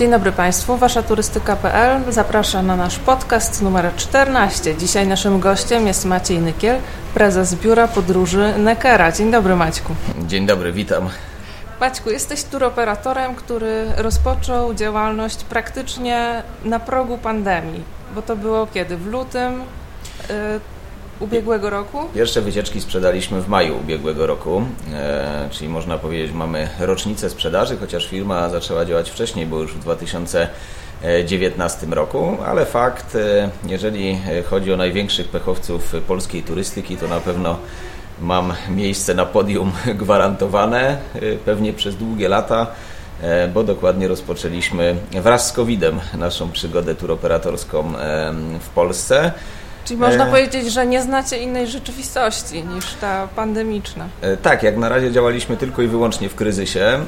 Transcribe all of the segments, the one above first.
Dzień dobry Państwu, Wasza turystyka.pl zaprasza na nasz podcast numer 14. Dzisiaj naszym gościem jest Maciej Nykiel, prezes Biura Podróży Nekera. Dzień dobry Maćku. Dzień dobry, witam. Maćku, jesteś turoperatorem, który rozpoczął działalność praktycznie na progu pandemii, bo to było kiedy? W lutym y, ubiegłego roku? Pierwsze wycieczki sprzedaliśmy w maju ubiegłego roku, e, czyli można powiedzieć mamy rocznicę sprzedaży, chociaż firma zaczęła działać wcześniej, bo już w 2019 roku, ale fakt, e, jeżeli chodzi o największych pechowców polskiej turystyki, to na pewno mam miejsce na podium gwarantowane, e, pewnie przez długie lata e, bo dokładnie rozpoczęliśmy wraz z COVID-em naszą przygodę turoperatorską e, w Polsce. Czyli można e... powiedzieć, że nie znacie innej rzeczywistości niż ta pandemiczna. E, tak, jak na razie działaliśmy tylko i wyłącznie w kryzysie. E,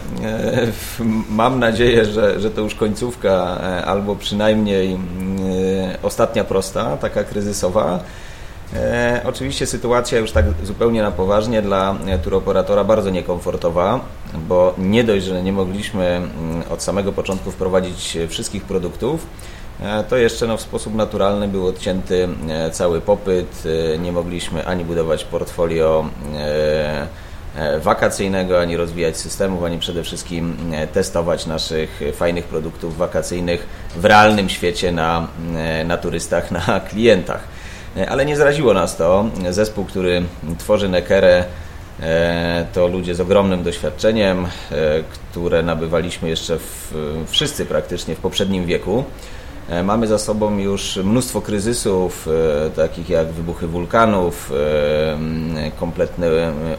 mam nadzieję, że, że to już końcówka, e, albo przynajmniej ostatnia prosta, taka kryzysowa. oczywiście sytuacja już tak zupełnie na poważnie dla turoperatora bardzo niekomfortowa, bo nie dość, że nie mogliśmy mm, od samego początku wprowadzić wszystkich produktów, E, to jeszcze no, w sposób naturalny był odcięty e, cały popyt. E, nie mogliśmy ani budować portfolio wakacyjnego, ani rozwijać systemów, ani przede wszystkim testować naszych fajnych produktów wakacyjnych w realnym świecie na, na turystach, na klientach. Ale nie zraziło nas to. Zespół, który tworzy Nekerę, to ludzie z ogromnym doświadczeniem, które nabywaliśmy jeszcze w, wszyscy praktycznie w poprzednim wieku. E, mamy za sobą już mnóstwo kryzysów, e, takich jak wybuchy wulkanów, e, kompletne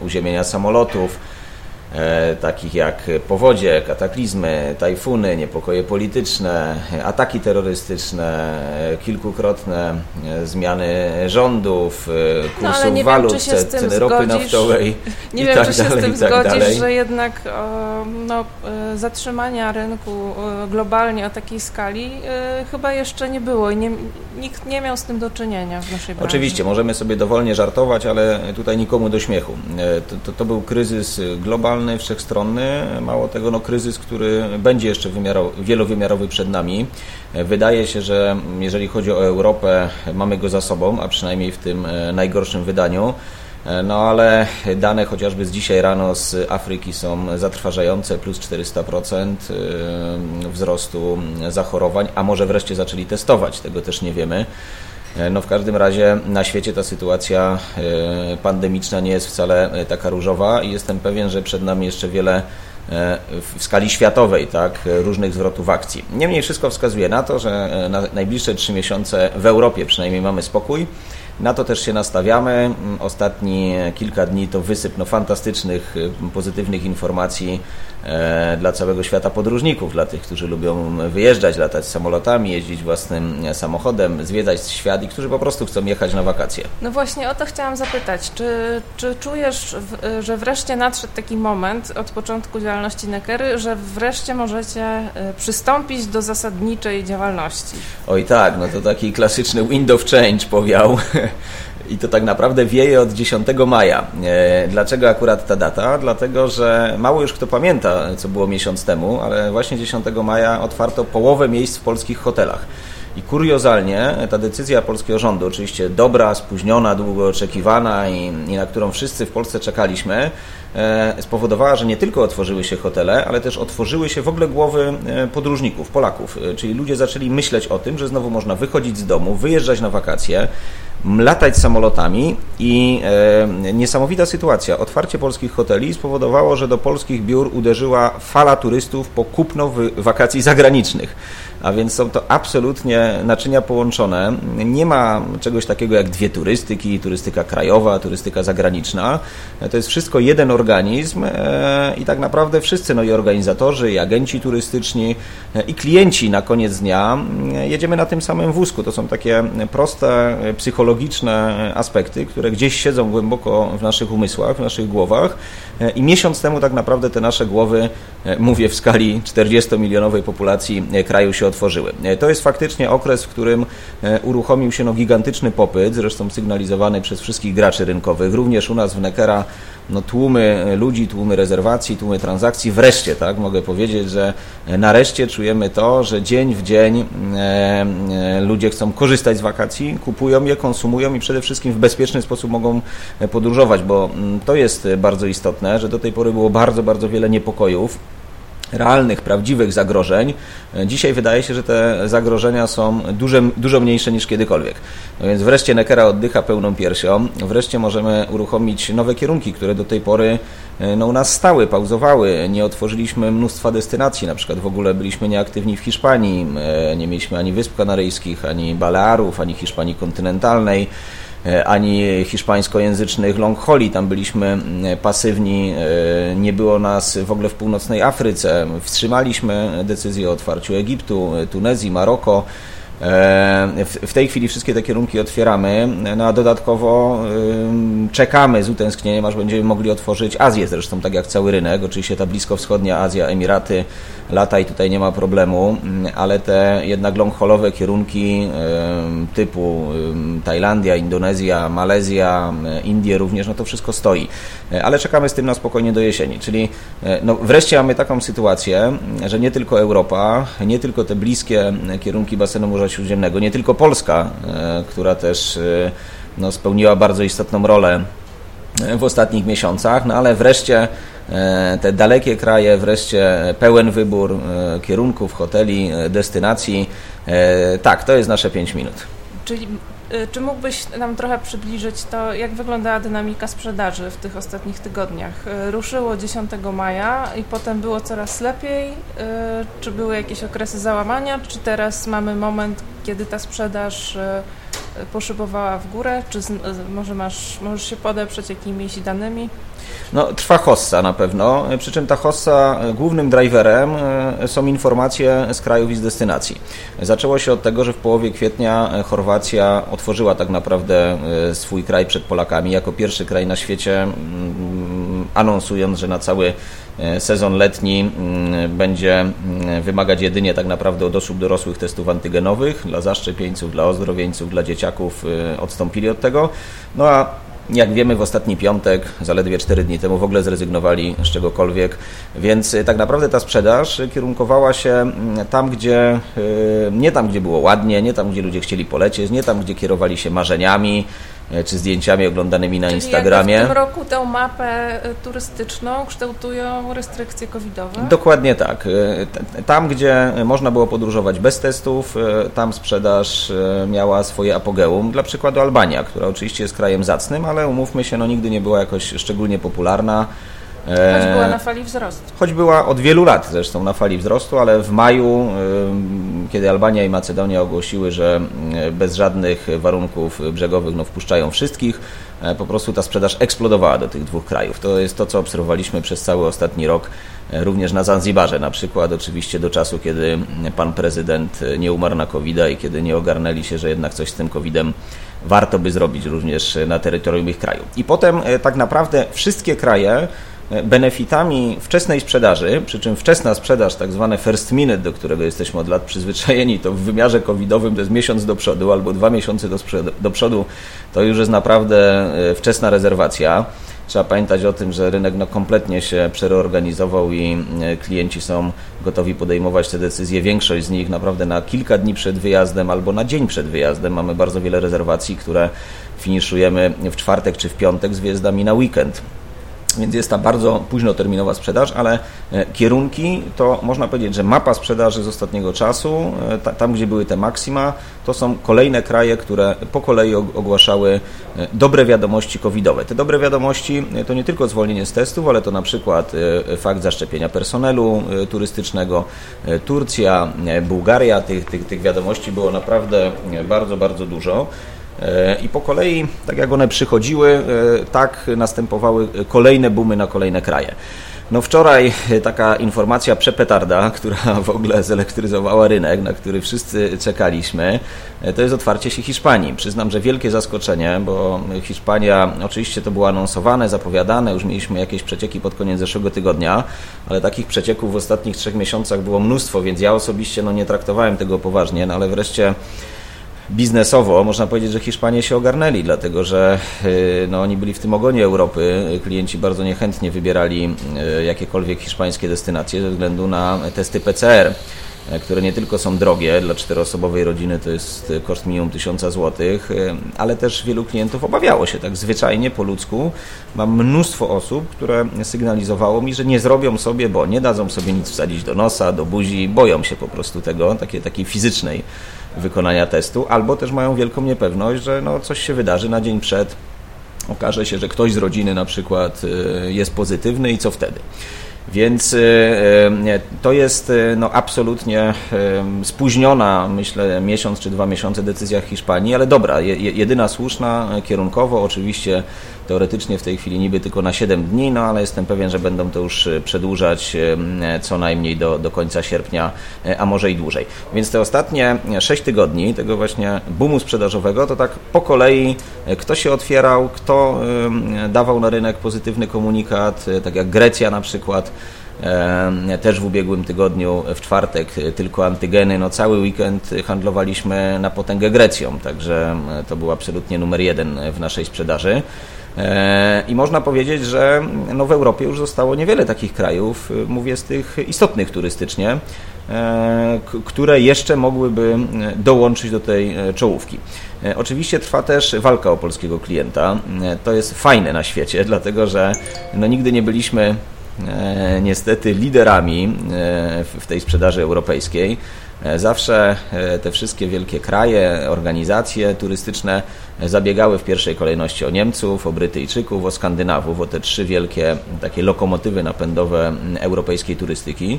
uziemienia samolotów, takich jak powodzie, kataklizmy, tajfuny, niepokoje polityczne, ataki terrorystyczne, kilkukrotne e, zmiany rządów, e, no, kursów no, walut, wiem, ceny ropy naftowej. Nie wiem, tak czy się dalej, z tym tak zgodzisz, dalej. że jednak no, zatrzymania rynku globalnie o takiej skali chyba jeszcze nie było i nie, nikt nie miał z tym do czynienia w naszej branży. Oczywiście, możemy sobie dowolnie żartować, ale tutaj nikomu do śmiechu. To, to, to był kryzys globalny, globalny, wszechstronny. Mało tego, no, kryzys, który będzie jeszcze wielowymiarowy przed nami. Wydaje się, że jeżeli chodzi o Europę, mamy go za sobą, a przynajmniej w tym e, najgorszym wydaniu. E, no ale dane chociażby z dzisiaj rano z Afryki są zatrważające, plus 400% e, wzrostu zachorowań, a może wreszcie zaczęli testować, tego też nie wiemy. E, no w każdym razie na świecie ta sytuacja e, pandemiczna nie jest wcale e, taka różowa i jestem pewien, że przed nami jeszcze wiele w skali światowej, tak, różnych zwrotów akcji. Niemniej wszystko wskazuje na to, że na najbliższe trzy miesiące w Europie przynajmniej mamy spokój. Na to też się nastawiamy. Mm, ostatni kilka dni to wysyp no, fantastycznych, y, pozytywnych informacji e, dla całego świata podróżników, dla tych, którzy lubią wyjeżdżać, latać samolotami, jeździć własnym e, samochodem, zwiedzać świat i którzy po prostu chcą jechać na wakacje. No właśnie o to chciałam zapytać. Czy, czy czujesz, że wreszcie nadszedł taki moment od początku działalności Nekery, że wreszcie możecie e, przystąpić do zasadniczej działalności? Oj tak, no to taki klasyczny wind of change powiał I to tak naprawdę wieje od 10 maja. E, dlaczego akurat ta data? Dlatego, że mało już kto pamięta, co było miesiąc temu, ale właśnie 10 maja otwarto połowę miejsc w polskich hotelach. I kuriozalnie ta decyzja polskiego rządu, oczywiście dobra, spóźniona, długo oczekiwana i, i na którą wszyscy w Polsce czekaliśmy, e, spowodowała, że nie tylko otworzyły się hotele, ale też otworzyły się w ogóle głowy e, podróżników, Polaków. E, czyli ludzie zaczęli myśleć o tym, że znowu można wychodzić z domu, wyjeżdżać na wakacje, latać samolotami i e, niesamowita sytuacja. Otwarcie polskich hoteli spowodowało, że do polskich biur uderzyła fala turystów po kupno wakacji zagranicznych. A więc są to absolutnie naczynia połączone. Nie ma czegoś takiego jak dwie turystyki, turystyka krajowa, turystyka zagraniczna. To jest wszystko jeden organizm e, i tak naprawdę wszyscy, no i organizatorzy, i agenci turystyczni, e, i klienci na koniec dnia e, jedziemy na tym samym wózku. To są takie proste, psychologiczne aspekty, które gdzieś siedzą głęboko w naszych umysłach, w naszych głowach i miesiąc temu tak naprawdę te nasze głowy, mówię w skali 40-milionowej populacji kraju się otworzyły. To jest faktycznie okres, w którym uruchomił się no, gigantyczny popyt, zresztą sygnalizowany przez wszystkich graczy rynkowych, również u nas w Neckera no, tłumy ludzi, tłumy rezerwacji, tłumy transakcji. Wreszcie, tak, mogę powiedzieć, że nareszcie czujemy to, że dzień w dzień e, e, ludzie chcą korzystać z wakacji, kupują je, konsumują i przede wszystkim w bezpieczny sposób mogą podróżować, bo mm, to jest bardzo istotne, że do tej pory było bardzo, bardzo wiele niepokojów realnych, prawdziwych zagrożeń. Dzisiaj wydaje się, że te zagrożenia są dużo mniejsze niż kiedykolwiek. No więc wreszcie Nekera oddycha pełną piersią. Wreszcie możemy uruchomić nowe kierunki, które do tej pory e, no, u nas stały, pauzowały. Nie otworzyliśmy mnóstwa destynacji, na przykład w ogóle byliśmy nieaktywni w Hiszpanii. E, nie mieliśmy ani Wysp Kanaryjskich, ani Balearów, ani Hiszpanii kontynentalnej. E, ani hiszpańskojęzycznych long holi. Tam byliśmy pasywni, e, nie było nas w ogóle w północnej Afryce. Wstrzymaliśmy decyzję o otwarciu Egiptu, Tunezji, Maroko. E, w tej chwili wszystkie te kierunki otwieramy, no a dodatkowo czekamy z utęsknieniem, aż będziemy mogli otworzyć Azję zresztą, tak jak cały rynek. Oczywiście ta bliskowschodnia Azja, Emiraty, lata i tutaj nie ma problemu, ale te jednak long-haulowe kierunki typu Tajlandia, Indonezja, Malezja, Indie również, no to wszystko stoi. E, ale czekamy z tym na spokojnie do jesieni, czyli e, no wreszcie mamy taką sytuację, że nie tylko Europa, nie tylko te bliskie kierunki basenu Morza Śródziemnego, nie tylko Polska, e, która też no, spełniła bardzo istotną rolę w ostatnich miesiącach, no ale wreszcie E, te dalekie kraje, wreszcie pełen wybór e, kierunków, hoteli, e, destynacji. Tak, to jest nasze 5 minut. Czyli czy mógłbyś nam trochę przybliżyć to, jak wyglądała dynamika sprzedaży w tych ostatnich tygodniach? Ruszyło 10 maja i potem było coraz lepiej. Czy były jakieś okresy załamania, czy teraz mamy moment, kiedy ta sprzedaż poszybowała w górę? Czy może masz, możesz się podeprzeć jakimiś danymi? No, trwa hossa na pewno, przy czym ta hossa e, głównym driverem e, są informacje z krajów i z destynacji. Zaczęło się od tego, że w połowie kwietnia e, Chorwacja otworzyła tak naprawdę swój kraj przed Polakami jako pierwszy kraj na świecie, mm, anonsując, że na cały sezon letni mm, będzie mm, wymagać jedynie tak naprawdę od osób dorosłych testów antygenowych. Dla zaszczepieńców, dla ozdrowieńców, dla dzieciaków odstąpili od tego. No a jak wiemy, w ostatni piątek, zaledwie 4 dni temu, w ogóle zrezygnowali z czegokolwiek, więc y, tak naprawdę ta sprzedaż kierunkowała się mm, tam, gdzie nie tam, gdzie było ładnie, nie tam, gdzie ludzie chcieli polecieć, nie tam, gdzie kierowali się marzeniami, E, czy zdjęciami oglądanymi na Czyli Instagramie. w tym roku tę mapę e, turystyczną kształtują restrykcje covidowe? Dokładnie tak. E, tam, gdzie można było podróżować bez testów, tam sprzedaż miała swoje apogeum. Dla przykładu Albania, która oczywiście jest krajem zacnym, ale umówmy się, no nigdy nie była jakoś szczególnie popularna. Choć była na fali wzrostu. Choć była od wielu lat zresztą na fali wzrostu, ale w maju, kiedy Albania i Macedonia ogłosiły, że bez żadnych warunków brzegowych no, wpuszczają wszystkich, e, po prostu ta sprzedaż eksplodowała do tych dwóch krajów. To jest to, co obserwowaliśmy przez cały ostatni rok, e, również na Zanzibarze na przykład, oczywiście do czasu, kiedy pan prezydent nie umarł na covid i kiedy nie ogarnęli się, że jednak coś z tym COVID-em warto by zrobić również na terytorium ich kraju. I potem e, tak naprawdę wszystkie kraje E, benefitami wczesnej sprzedaży, przy czym wczesna sprzedaż, tak zwane first minute, do którego jesteśmy od lat przyzwyczajeni, to w wymiarze covidowym to jest miesiąc do przodu albo dwa miesiące do, do przodu, to już jest naprawdę e, wczesna rezerwacja. Trzeba pamiętać o tym, że rynek no, kompletnie się przereorganizował i e, klienci są gotowi podejmować te decyzje. Większość z nich naprawdę na kilka dni przed wyjazdem albo na dzień przed wyjazdem. Mamy bardzo wiele rezerwacji, które finiszujemy w czwartek czy w piątek z wyjazdami na weekend więc jest ta bardzo późnoterminowa sprzedaż, ale e, kierunki to można powiedzieć, że mapa sprzedaży z ostatniego czasu, e, tam gdzie były te maksima, to są kolejne kraje, które po kolei ogłaszały e, dobre wiadomości covidowe. Te dobre wiadomości to nie tylko zwolnienie z testów, ale to na przykład fakt zaszczepienia personelu turystycznego, Turcja, Bułgaria, tych, tych, tych wiadomości było naprawdę bardzo, bardzo dużo. E, I po kolei, tak jak one przychodziły, e, tak następowały kolejne boomy na kolejne kraje. No wczoraj taka informacja przepetarda, która w ogóle zelektryzowała rynek, na który wszyscy czekaliśmy, to jest otwarcie się Hiszpanii. Przyznam, że wielkie zaskoczenie, bo Hiszpania, oczywiście to było anonsowane, zapowiadane, już mieliśmy jakieś przecieki pod koniec zeszłego tygodnia, ale takich przecieków w ostatnich trzech miesiącach było mnóstwo, więc ja osobiście no, nie traktowałem tego poważnie, no ale wreszcie biznesowo można powiedzieć, że Hiszpanie się ogarnęli, dlatego że y, no, oni byli w tym ogonie Europy. Klienci bardzo niechętnie wybierali y, jakiekolwiek hiszpańskie destynacje ze względu na testy PCR y, które nie tylko są drogie, dla czteroosobowej rodziny to jest koszt minimum 1000 zł, ale też wielu klientów obawiało się tak zwyczajnie po ludzku. Mam mnóstwo osób, które sygnalizowało mi, że nie zrobią sobie, bo nie dadzą sobie nic wsadzić do nosa, do buzi, boją się po prostu tego, takiej, takiej fizycznej wykonania testu, albo też mają wielką niepewność, że no coś się wydarzy na dzień przed, okaże się, że ktoś z rodziny na przykład y, jest pozytywny i co wtedy. Więc y, y, to jest no, absolutnie spóźniona, myślę, miesiąc czy dwa miesiące decyzja Hiszpanii, ale dobra, jedyna słuszna kierunkowo. Oczywiście teoretycznie w tej chwili niby tylko na 7 dni, no ale jestem pewien, że będą to już e, przedłużać e, co najmniej do, do końca sierpnia, e, a może i dłużej. Więc te ostatnie 6 tygodni tego właśnie boomu sprzedażowego, to tak po kolei kto się otwierał, kto dawał na rynek pozytywny komunikat, tak jak Grecja na przykład, też w ubiegłym tygodniu, w czwartek, tylko antygeny. No, cały weekend handlowaliśmy na potęgę Grecją, także to był absolutnie numer jeden w naszej sprzedaży. E, I można powiedzieć, że no w Europie już zostało niewiele takich krajów, mówię z tych istotnych turystycznie, e, które jeszcze mogłyby e, dołączyć do tej czołówki. Oczywiście trwa też walka o polskiego klienta. To jest fajne na świecie, dlatego że no nigdy nie byliśmy niestety liderami w tej sprzedaży europejskiej. E, zawsze e, te wszystkie wielkie kraje, organizacje turystyczne zabiegały w pierwszej kolejności o Niemców, o Brytyjczyków, o Skandynawów, o te trzy wielkie takie lokomotywy napędowe europejskiej turystyki.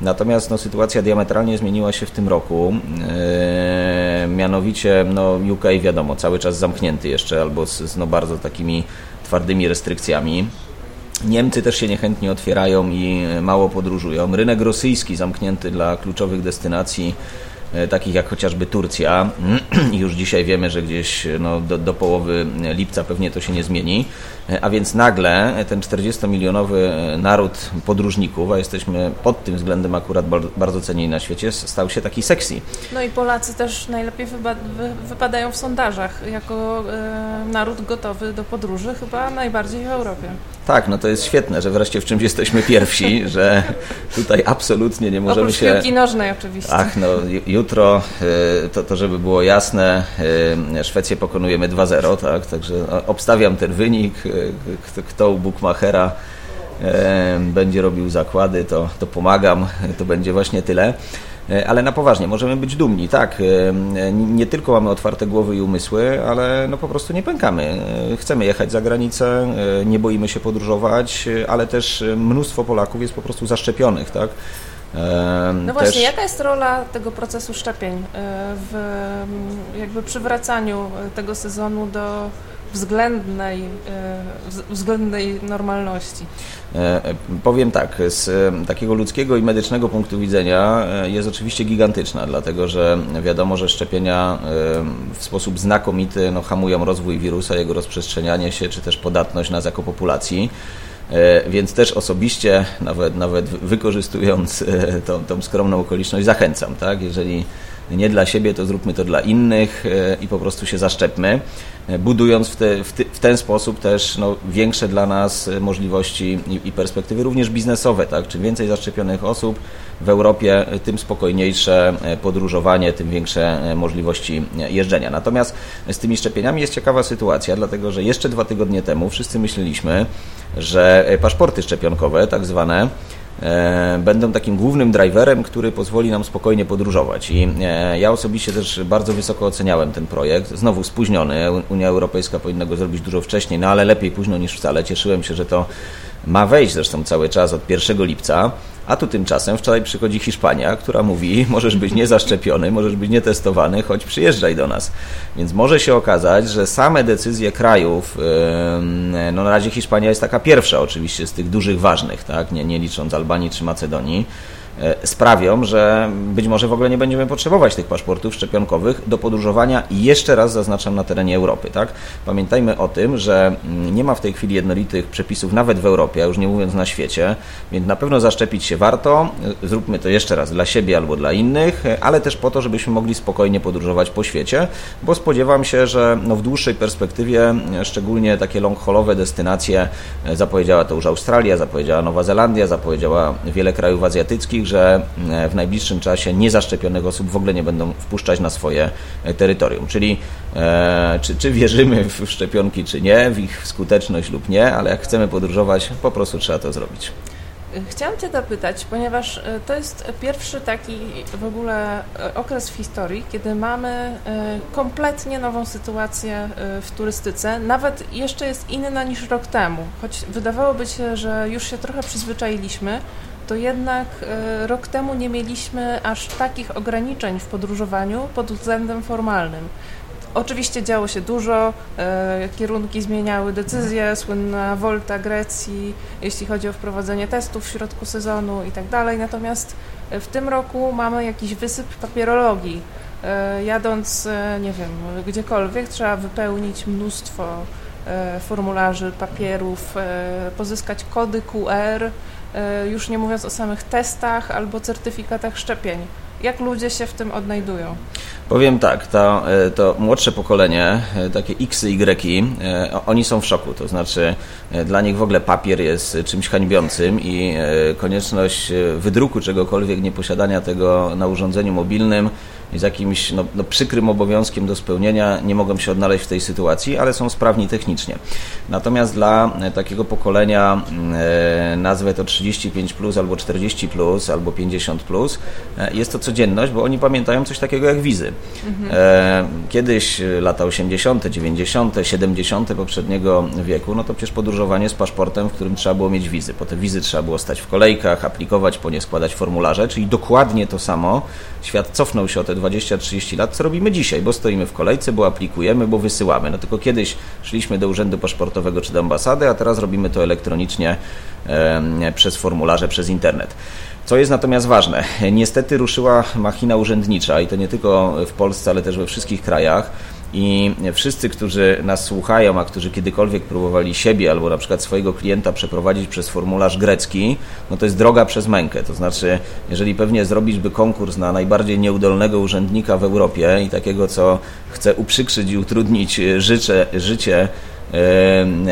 Natomiast no, sytuacja diametralnie zmieniła się w tym roku. E, mianowicie no, UK wiadomo, cały czas zamknięty jeszcze albo z, z no, bardzo takimi twardymi restrykcjami. Niemcy też się niechętnie otwierają i mało podróżują. Rynek rosyjski zamknięty dla kluczowych destynacji E, takich jak chociażby Turcja. Już dzisiaj wiemy, że gdzieś no, do, do połowy lipca pewnie to się nie zmieni. E, a więc nagle ten 40-milionowy naród podróżników, a jesteśmy pod tym względem akurat bardzo cenieni na świecie, stał się taki sexy. No i Polacy też najlepiej wypadają w sondażach jako e, naród gotowy do podróży, chyba najbardziej w Europie. Tak, no to jest świetne, że wreszcie w czymś jesteśmy pierwsi, że tutaj absolutnie nie możemy Oprócz się... piłki nożnej oczywiście. Ach, no jutro, to, to żeby było jasne, Szwecję pokonujemy 2-0, tak? Także obstawiam ten wynik. Kto, u Bukmachera będzie robił zakłady, to, to pomagam. To będzie właśnie tyle. Ale na poważnie, możemy być dumni, tak. Nie tylko mamy otwarte głowy i umysły, ale no po prostu nie pękamy. Chcemy jechać za granicę, nie boimy się podróżować, ale też mnóstwo Polaków jest po prostu zaszczepionych, tak. No właśnie, Też... jaka jest rola tego procesu szczepień e, w jakby przywracaniu tego sezonu do względnej, e, względnej normalności? E, powiem tak, z takiego ludzkiego i medycznego punktu widzenia jest oczywiście gigantyczna, dlatego że wiadomo, że szczepienia w sposób znakomity no, hamują rozwój wirusa, jego rozprzestrzenianie się, czy też podatność na zakop populacji. E, więc też osobiście, nawet, nawet wykorzystując e, tą, tą skromną okoliczność, zachęcam, tak? Jeżeli nie dla siebie, to zróbmy to dla innych e, i po prostu się zaszczepmy, budując w, te, w, ty, w ten sposób też no, większe dla nas możliwości i, i, perspektywy również biznesowe. Tak? Czym więcej zaszczepionych osób w Europie, tym spokojniejsze podróżowanie, tym większe możliwości jeżdżenia. Natomiast z tymi szczepieniami jest ciekawa sytuacja, dlatego że jeszcze dwa tygodnie temu wszyscy myśleliśmy, że paszporty szczepionkowe, tak zwane, e, będą takim głównym driverem, który pozwoli nam spokojnie podróżować. I e, ja osobiście też bardzo wysoko oceniałem ten projekt. Znowu spóźniony. Unia Europejska powinna go zrobić dużo wcześniej, no ale lepiej późno niż wcale. Cieszyłem się, że to ma wejść zresztą cały czas od 1 lipca. A tu tymczasem wczoraj przychodzi Hiszpania, która mówi, możesz być niezaszczepiony, możesz być nietestowany, choć przyjeżdżaj do nas. Więc może się okazać, że same decyzje krajów, no na razie Hiszpania jest taka pierwsza oczywiście z tych dużych, ważnych, tak, nie, nie licząc Albanii czy Macedonii, sprawią, że być może w ogóle nie będziemy potrzebować tych paszportów szczepionkowych do podróżowania i jeszcze raz zaznaczam na terenie Europy. Tak? Pamiętajmy o tym, że mm, nie ma w tej chwili jednolitych przepisów nawet w Europie, już nie mówiąc na świecie, więc na pewno zaszczepić się warto. E, zróbmy to jeszcze raz dla siebie albo dla innych, e, ale też po to, żebyśmy mogli spokojnie podróżować po świecie, bo spodziewam się, że no w dłuższej perspektywie, szczególnie takie long-haulowe destynacje, zapowiedziała to już Australia, zapowiedziała Nowa Zelandia, zapowiedziała wiele krajów azjatyckich, że e, w najbliższym czasie niezaszczepionych osób w ogóle nie będą wpuszczać na swoje e, terytorium. Czyli e, czy, czy wierzymy w szczepionki, czy nie, w ich skuteczność lub nie, ale jak chcemy podróżować, po prostu trzeba to zrobić. Chciałam Cię dopytać, ponieważ to jest pierwszy taki w ogóle okres w historii, kiedy mamy kompletnie nową sytuację w turystyce. Nawet jeszcze jest inna niż rok temu, choć wydawałoby się, że już się trochę przyzwyczailiśmy, to jednak e, rok temu nie mieliśmy aż takich ograniczeń w podróżowaniu pod względem formalnym. Oczywiście działo się dużo, e, kierunki zmieniały decyzje, słynna Volta Grecji, jeśli chodzi o wprowadzenie testów w środku sezonu i tak dalej. Natomiast e, w tym roku mamy jakiś wysyp papierologii. Jadąc, nie wiem, gdziekolwiek, trzeba wypełnić mnóstwo formularzy, papierów, pozyskać kody QR, już nie mówiąc o samych testach albo certyfikatach szczepień. Jak ludzie się w tym odnajdują? Powiem tak, to, e, to młodsze pokolenie, e, takie X i Y, oni są w szoku. To znaczy, dla nich w ogóle papier jest czymś hańbiącym i konieczność wydruku czegokolwiek, nieposiadania tego na urządzeniu mobilnym z jakimś no, no, przykrym obowiązkiem do spełnienia, nie mogą się odnaleźć w tej sytuacji, ale są sprawni technicznie. Natomiast dla e, takiego pokolenia, e, nazwę to 35, plus, albo 40, plus, albo 50, plus, e, jest to codzienność, bo oni pamiętają coś takiego jak wizy. Mhm. Kiedyś, lata 80., 90., 70. poprzedniego wieku, no to przecież podróżowanie z paszportem, w którym trzeba było mieć wizy. Po te wizy trzeba było stać w kolejkach, aplikować, po nie składać formularze, czyli dokładnie to samo. Świat cofnął się o te 20-30 lat, co robimy dzisiaj, bo stoimy w kolejce, bo aplikujemy, bo wysyłamy. No tylko kiedyś szliśmy do urzędu paszportowego czy do ambasady, a teraz robimy to elektronicznie e, przez formularze, przez internet. Co jest natomiast ważne, niestety ruszyła machina urzędnicza i to nie tylko w Polsce, ale też we wszystkich krajach i wszyscy, którzy nas słuchają, a którzy kiedykolwiek próbowali siebie albo na przykład swojego klienta przeprowadzić przez formularz grecki, no to jest droga przez mękę. To znaczy, jeżeli pewnie zrobić by konkurs na najbardziej nieudolnego urzędnika w Europie i takiego, co chce uprzykrzyć i utrudnić życie, życie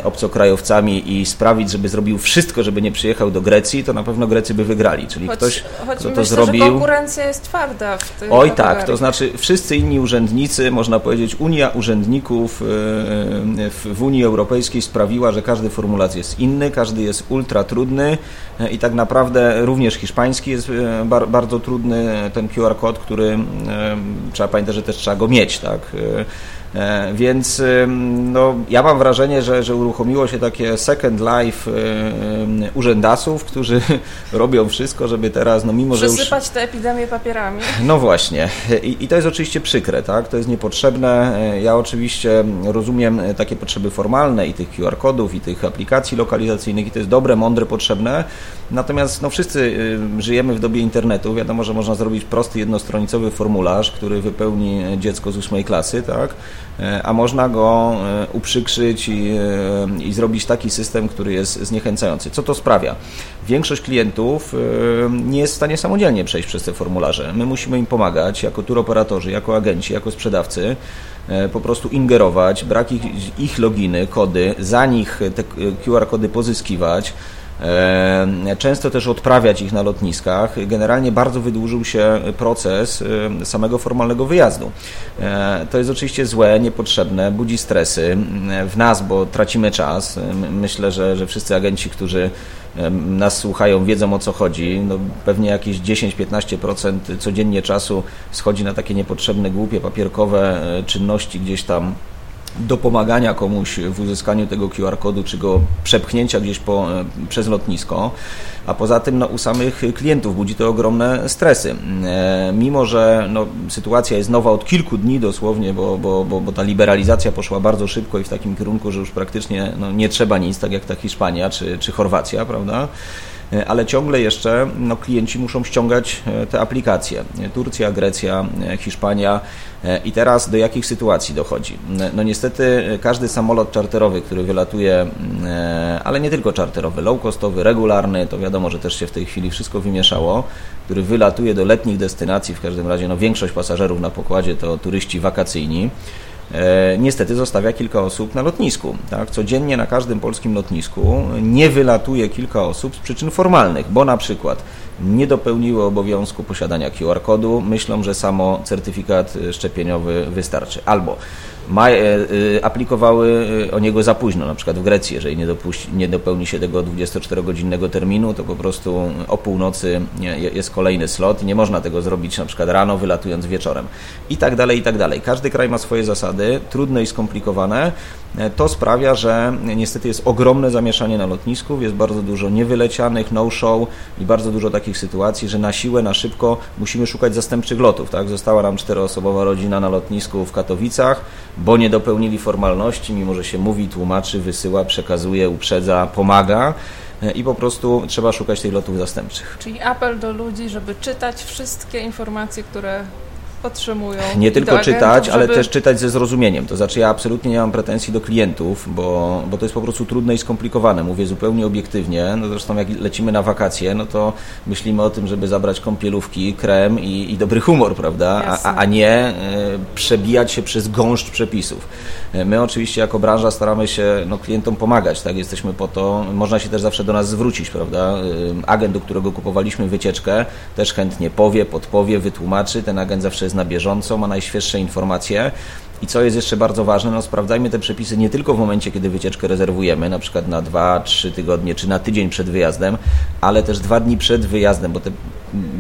obcokrajowcami i sprawić, żeby zrobił wszystko, żeby nie przyjechał do Grecji, to na pewno Grecy by wygrali. Czyli choć, ktoś, choć kto to myślę, zrobił... Że konkurencja jest twarda w tym Oj tak, to znaczy wszyscy inni urzędnicy, można powiedzieć Unia Urzędników w Unii Europejskiej sprawiła, że każdy formularz jest inny, każdy jest ultra trudny e, i tak naprawdę również hiszpański jest e, bardzo trudny, ten QR kod, który trzeba pamiętać, że też trzeba go mieć, tak? E, E, więc no, ja mam wrażenie, że, że uruchomiło się takie second life urzędasów, którzy robią wszystko, żeby teraz, no mimo że już... tę epidemię papierami. No właśnie. I, I, to jest oczywiście przykre, tak? To jest niepotrzebne. E, ja oczywiście rozumiem takie potrzeby formalne i tych QR kodów, i tych aplikacji lokalizacyjnych i to jest dobre, mądre, potrzebne. Natomiast no, wszyscy żyjemy w dobie internetu. Wiadomo, że można zrobić prosty, jednostronicowy formularz, który wypełni dziecko z ósmej klasy, tak? E, a można go e, uprzykrzyć i, e, i zrobić taki system, który jest zniechęcający. Co to sprawia? Większość klientów nie jest w stanie samodzielnie przejść przez te formularze. My musimy im pomagać jako turoperatorzy, jako agenci, jako sprzedawcy po prostu ingerować, brak ich, ich loginy, kody, za nich te QR kody pozyskiwać, często też odprawiać ich na lotniskach. Generalnie bardzo wydłużył się proces samego formalnego wyjazdu. E, to jest oczywiście złe, niepotrzebne, budzi stresy w nas, bo tracimy czas. Myślę, że, że wszyscy agenci, którzy nas słuchają, wiedzą o co chodzi. No, pewnie jakieś 10-15% codziennie czasu schodzi na takie niepotrzebne, głupie, papierkowe e, czynności gdzieś tam dopomagania komuś w uzyskaniu tego QR-kodu, czy go przepchnięcia gdzieś po, przez lotnisko, a poza tym no, u samych klientów budzi to ogromne stresy. E, mimo, że no, sytuacja jest nowa od kilku dni dosłownie, bo, bo, bo, bo ta liberalizacja poszła bardzo szybko i w takim kierunku, że już praktycznie no, nie trzeba nic, tak jak ta Hiszpania czy, czy Chorwacja, prawda? E, ale ciągle jeszcze no, klienci muszą ściągać e, te aplikacje. Turcja, Grecja, e, Hiszpania. I teraz do jakich sytuacji dochodzi? No niestety każdy samolot czarterowy, który wylatuje, ale nie tylko czarterowy, low-costowy, regularny, to wiadomo, że też się w tej chwili wszystko wymieszało, który wylatuje do letnich destynacji, w każdym razie no, większość pasażerów na pokładzie to turyści wakacyjni, E, niestety zostawia kilka osób na lotnisku. Tak? Codziennie na każdym polskim lotnisku nie wylatuje kilka osób z przyczyn formalnych, bo na przykład nie dopełniły obowiązku posiadania QR-kodu, myślą, że samo certyfikat szczepieniowy wystarczy. Albo ma, e, e, aplikowały e, o niego za późno, na przykład w Grecji, jeżeli nie, dopuści, nie dopełni się tego 24-godzinnego terminu, to po prostu o północy jest kolejny slot i nie można tego zrobić na przykład rano, wylatując wieczorem. I tak dalej, i tak dalej. Każdy kraj ma swoje zasady, trudne i skomplikowane. To sprawia, że niestety jest ogromne zamieszanie na lotnisku, jest bardzo dużo niewylecianych, no-show i bardzo dużo takich sytuacji, że na siłę, na szybko musimy szukać zastępczych lotów. Tak? Została nam czteroosobowa rodzina na lotnisku w Katowicach, bo nie dopełnili formalności, mimo że się mówi, tłumaczy, wysyła, przekazuje, uprzedza, pomaga e, i po prostu trzeba szukać tych lotów zastępczych. Czyli apel do ludzi, żeby czytać wszystkie informacje, które otrzymują. Nie tylko czytać, ale też czytać ze zrozumieniem. To znaczy ja absolutnie nie mam pretensji do klientów, bo, bo to jest po prostu trudne i skomplikowane. Mówię zupełnie obiektywnie. No zresztą jak lecimy na wakacje, no to myślimy o tym, żeby zabrać kąpielówki, krem i, i dobry humor, prawda? A, a nie e, przebijać się przez gąszcz przepisów. E, my oczywiście jako branża staramy się no, klientom pomagać, tak? Jesteśmy po to, można się też zawsze do nas zwrócić, prawda? E, agent, do którego kupowaliśmy wycieczkę, też chętnie powie, podpowie, wytłumaczy. Ten agent zawsze jest jest na bieżąco, ma najświeższe informacje. I co jest jeszcze bardzo ważne, no sprawdzajmy te przepisy nie tylko w momencie, kiedy wycieczkę rezerwujemy, na przykład na 2-3 tygodnie czy na tydzień przed wyjazdem, ale też dwa dni przed wyjazdem, bo te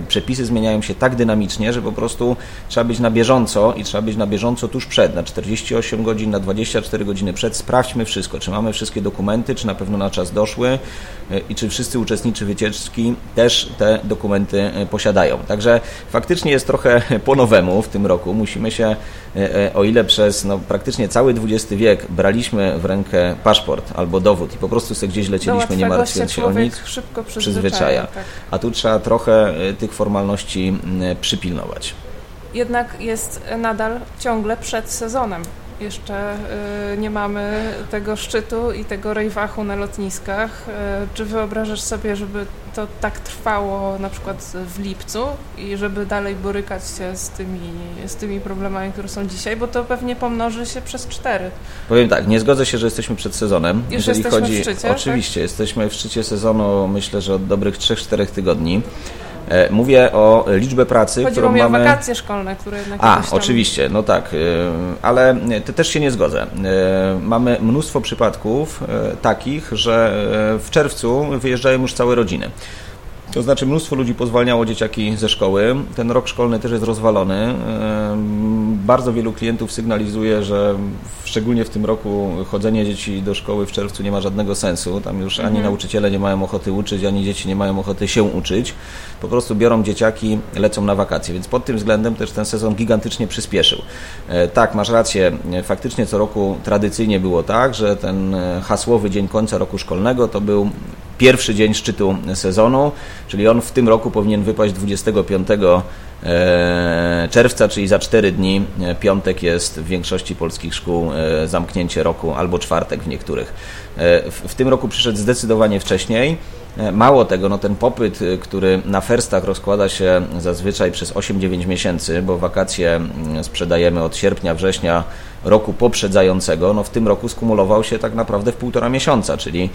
przepisy zmieniają się tak dynamicznie, że po prostu trzeba być na bieżąco i trzeba być na bieżąco tuż przed, na 48 godzin, na 24 godziny przed. Sprawdźmy wszystko, czy mamy wszystkie dokumenty, czy na pewno na czas doszły e, i czy wszyscy uczestnicy wycieczki też te dokumenty e, posiadają. Także faktycznie jest trochę po nowemu w tym roku. Musimy się, e, o ile przez no, praktycznie cały XX wiek braliśmy w rękę paszport albo dowód i po prostu sobie gdzieś lecieliśmy, nie martwiąc się o nic, szybko przyzwyczaja. Tak. A tu trzeba trochę tych formalności przypilnować. Jednak jest nadal ciągle przed sezonem. Jeszcze y, nie mamy tego szczytu i tego rejwachu na lotniskach. Y, czy wyobrażasz sobie, żeby to tak trwało na przykład w lipcu i żeby dalej borykać się z tymi, z tymi problemami, które są dzisiaj, bo to pewnie pomnoży się przez cztery. Powiem tak, nie zgodzę się, że jesteśmy przed sezonem. Już Jeżeli chodzi, w szczycie, Oczywiście, tak? jesteśmy w szczycie sezonu myślę, że od dobrych 3-4 tygodni. E, mówię o liczbę pracy, Chodziło którą mi mamy... o wakacje szkolne, które jednak A, tam... oczywiście, no tak, e, ale to też się nie zgodzę. E, mamy mnóstwo przypadków takich, że w czerwcu wyjeżdżają już całe rodziny. To znaczy mnóstwo ludzi pozwalniało dzieciaki ze szkoły. Ten rok szkolny też jest rozwalony. Bardzo wielu klientów sygnalizuje, że szczególnie w tym roku chodzenie dzieci do szkoły w czerwcu nie ma żadnego sensu. Tam już ani mhm. nauczyciele nie mają ochoty uczyć, ani dzieci nie mają ochoty się uczyć. Po prostu biorą dzieciaki, lecą na wakacje. Więc pod tym względem też ten sezon gigantycznie przyspieszył. E, tak, masz rację. Faktycznie co roku tradycyjnie było tak, że ten e, hasłowy dzień końca roku szkolnego to był pierwszy dzień szczytu sezonu, czyli on w tym roku powinien wypaść 25 e, czerwca, czyli za 4 dni. E, piątek jest w większości polskich szkół e, zamknięcie roku, albo czwartek w niektórych. W tym roku przyszedł zdecydowanie wcześniej. Mało tego, no ten popyt, który na ferstach rozkłada się zazwyczaj przez 8-9 miesięcy, bo wakacje mm, sprzedajemy od sierpnia, września roku poprzedzającego, no w tym roku skumulował się tak naprawdę w półtora miesiąca, czyli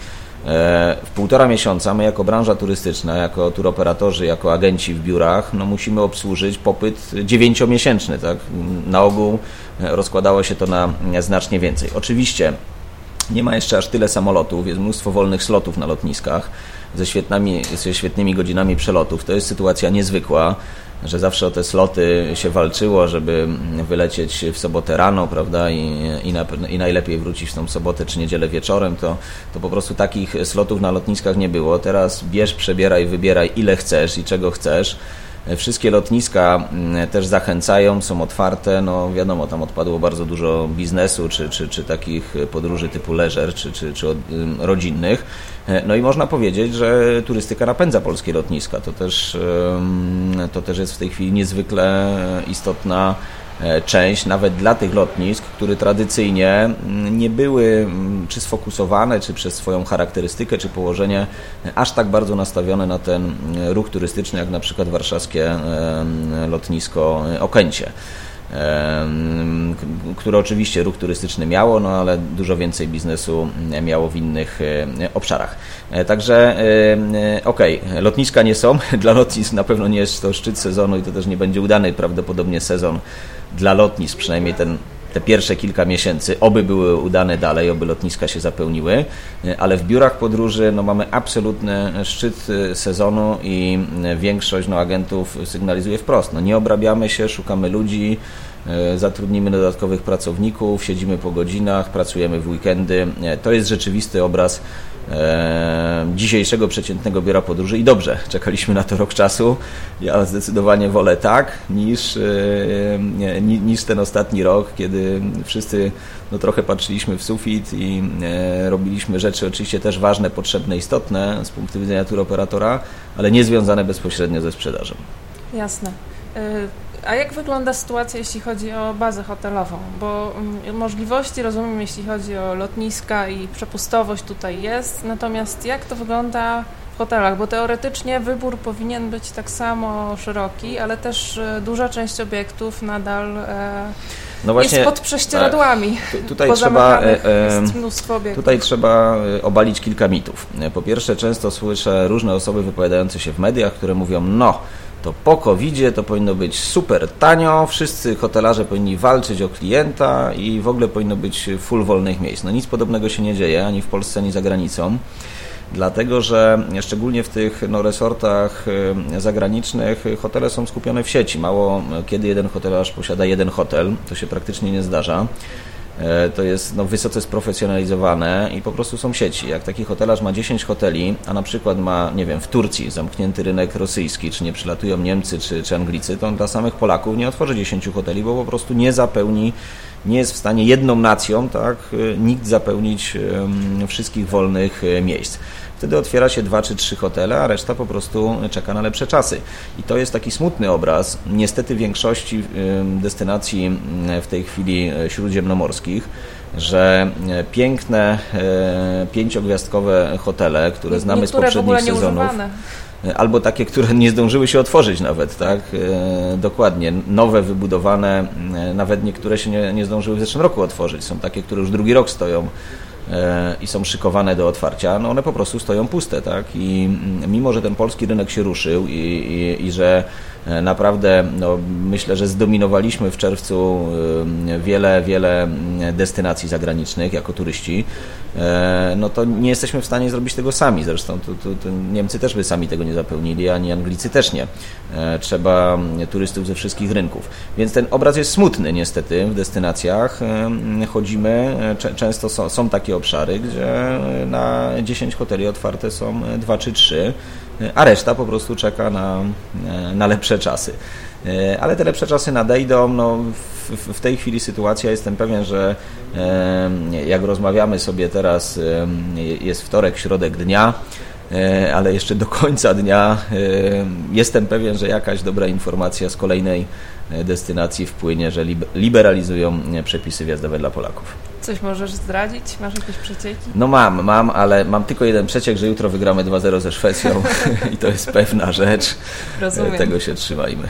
E, w półtora miesiąca my jako branża turystyczna, jako turoperatorzy, jako agenci w biurach, no musimy obsłużyć popyt dziewięciomiesięczny. Tak? Na ogół rozkładało się to na znacznie więcej. Oczywiście nie ma jeszcze aż tyle samolotów, jest mnóstwo wolnych slotów na lotniskach ze, świetnymi, ze świetnymi godzinami przelotów. To jest sytuacja niezwykła. że zawsze o te sloty się walczyło, żeby wylecieć w sobotę rano, prawda, i, i, na, i najlepiej wrócić w tą sobotę czy niedzielę wieczorem, to, to po prostu takich slotów na lotniskach nie było. Teraz bierz, przebieraj, wybieraj ile chcesz i czego chcesz. Wszystkie lotniska mm, też zachęcają, są otwarte. No wiadomo, tam odpadło bardzo dużo biznesu, czy, czy, czy takich podróży typu leisure, czy, czy, czy rodzinnych. E, no i można powiedzieć, że turystyka napędza polskie lotniska. To też, to też jest w tej chwili niezwykle istotna E, część, nawet dla tych lotnisk, które tradycyjnie mm, nie były mm, czy sfokusowane, czy przez swoją charakterystykę, czy położenie aż tak bardzo nastawione na ten mm, ruch turystyczny, jak na przykład warszawskie lotnisko Okęcie które oczywiście ruch turystyczny miało, no ale dużo więcej biznesu miało w innych e, obszarach. E, także okej, okay, lotniska nie są, dla lotnisk na pewno nie jest to szczyt sezonu i to też nie będzie udany prawdopodobnie sezon dla lotnisk, przynajmniej ten te pierwsze kilka miesięcy, oby były udane dalej, oby lotniska się zapełniły, ale w biurach podróży no, mamy absolutny szczyt sezonu i większość no, agentów sygnalizuje wprost, no, nie obrabiamy się, szukamy ludzi, e, zatrudnimy dodatkowych pracowników, siedzimy po godzinach, pracujemy w weekendy. E, to jest rzeczywisty obraz e, dzisiejszego przeciętnego biura podróży i dobrze, czekaliśmy na to rok czasu. Ja zdecydowanie wolę tak niż, e, niż ten ostatni rok, kiedy wszyscy no, trochę patrzyliśmy w sufit i e, robiliśmy rzeczy oczywiście też ważne, potrzebne, istotne z punktu widzenia turoperatora, ale nie związane bezpośrednio ze sprzedażą. Jasne. E, a jak wygląda sytuacja, jeśli chodzi o bazę hotelową? Bo mm, możliwości, rozumiem, jeśli chodzi o lotniska i przepustowość tutaj jest, natomiast jak to wygląda w hotelach? Bo teoretycznie wybór powinien być tak samo szeroki, ale też e, duża część obiektów nadal e, no właśnie, jest pod prześcieradłami. Tak, tutaj trzeba, jest mnóstwo obiektów. Tutaj trzeba obalić kilka mitów. Po pierwsze, często słyszę różne osoby wypowiadające się w mediach, które mówią, no to po covid to powinno być super tanio, wszyscy hotelarze powinni walczyć o klienta i w ogóle powinno być full wolnych miejsc. No nic podobnego się nie dzieje, ani w Polsce, ani za granicą dlatego że szczególnie w tych no, resortach zagranicznych hotele są skupione w sieci. Mało kiedy jeden hotelarz posiada jeden hotel, to się praktycznie nie zdarza. E, to jest no, wysoce sprofesjonalizowane i po prostu są sieci. Jak taki hotelarz ma 10 hoteli, a na przykład ma, nie wiem, w Turcji zamknięty rynek rosyjski, czy nie przylatują Niemcy czy, czy Anglicy, to on dla samych Polaków nie otworzy 10 hoteli, bo po prostu nie zapełni, nie jest w stanie jedną nacją, tak, e, nikt zapełnić wszystkich wolnych e, miejsc. Wtedy otwiera się dwa czy trzy hotele, a reszta po prostu czeka na lepsze czasy. I to jest taki smutny obraz. Niestety większości destynacji w tej chwili e, śródziemnomorskich, że piękne pięciogwiazdkowe hotele, które znamy z poprzednich sezonów, albo takie, które nie zdążyły się otworzyć nawet, tak? Dokładnie. Nowe, wybudowane, nawet niektóre się nie, nie zdążyły w zeszłym roku otworzyć. Są takie, które już drugi rok stoją i są szykowane do otwarcia, no one po prostu stoją puste, tak? I mimo, że ten polski rynek się ruszył i, i, i że naprawdę no, myślę, że zdominowaliśmy w czerwcu e, wiele, wiele destynacji zagranicznych jako turyści. E, no to nie jesteśmy w stanie zrobić tego sami. Zresztą to, to, to Niemcy też by sami tego nie zapełnili, ani Anglicy też nie. Trzeba turystów ze wszystkich rynków. Więc ten obraz jest smutny niestety w destynacjach. Chodzimy, często są, są takie obszary, gdzie na 10 hoteli otwarte są 2 czy 3 a reszta po prostu czeka na, na lepsze czasy. E, ale te lepsze czasy nadejdą. No, w, w tej chwili sytuacja jestem pewien, że e, jak rozmawiamy sobie teraz, e, jest wtorek, środek dnia, ale jeszcze do końca dnia jestem pewien, że jakaś dobra informacja z kolejnej destynacji wpłynie, że liberalizują przepisy wjazdowe dla Polaków. Coś możesz zdradzić? Masz jakieś przecieki? No mam, mam, ale mam tylko jeden przeciek, że jutro wygramy 2-0 ze Szwecją i to jest pewna rzecz. Rozumiem. Tego się trzymajmy.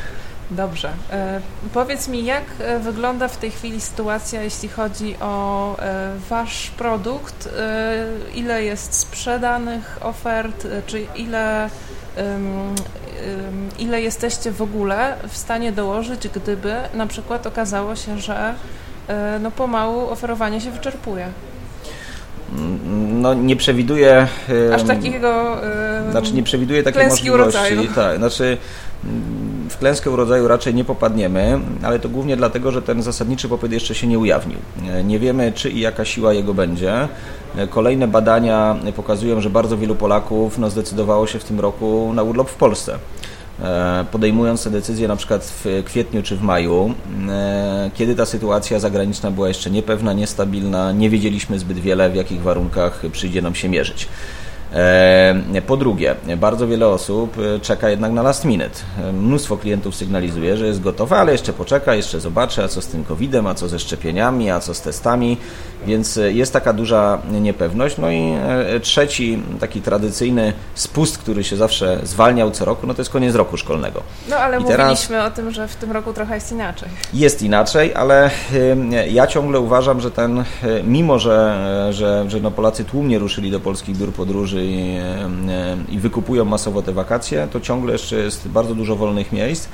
Dobrze. E, powiedz mi, jak e, wygląda w tej chwili sytuacja, jeśli chodzi o e, Wasz produkt? E, ile jest sprzedanych ofert? E, czy ile, ile jesteście w ogóle w stanie dołożyć, gdyby na przykład okazało się, że E, no pomału oferowanie się wyczerpuje. No nie przewiduje... Aż takiego... Znaczy nie przewiduje takiej możliwości. Tak, znaczy klęskę urodzaju raczej nie popadniemy, ale to głównie dlatego, że ten zasadniczy popyt jeszcze się nie ujawnił. Nie wiemy, czy i jaka siła jego będzie. Kolejne badania pokazują, że bardzo wielu Polaków no, zdecydowało się w tym roku na urlop w Polsce. E, podejmując te decyzje na przykład w kwietniu czy w maju, e, kiedy ta sytuacja zagraniczna była jeszcze niepewna, niestabilna, nie wiedzieliśmy zbyt wiele, w jakich warunkach przyjdzie nam się mierzyć. E, po drugie, bardzo wiele osób e, czeka jednak na last minute. E, mnóstwo klientów sygnalizuje, że jest gotowe, ale jeszcze poczeka, jeszcze zobaczy, a co z tym COVID-em, a co ze szczepieniami, a co z testami, więc jest taka duża niepewność. No i trzeci, taki tradycyjny spust, który się zawsze zwalniał co roku, no to jest koniec roku szkolnego. No ale I mówiliśmy o tym, że w tym roku trochę jest inaczej. Jest inaczej, ale ja ciągle uważam, że ten, mimo że, że, że no Polacy tłumnie ruszyli do polskich biur podróży, i, i wykupują masowo te wakacje, to ciągle jeszcze jest bardzo dużo wolnych miejsc,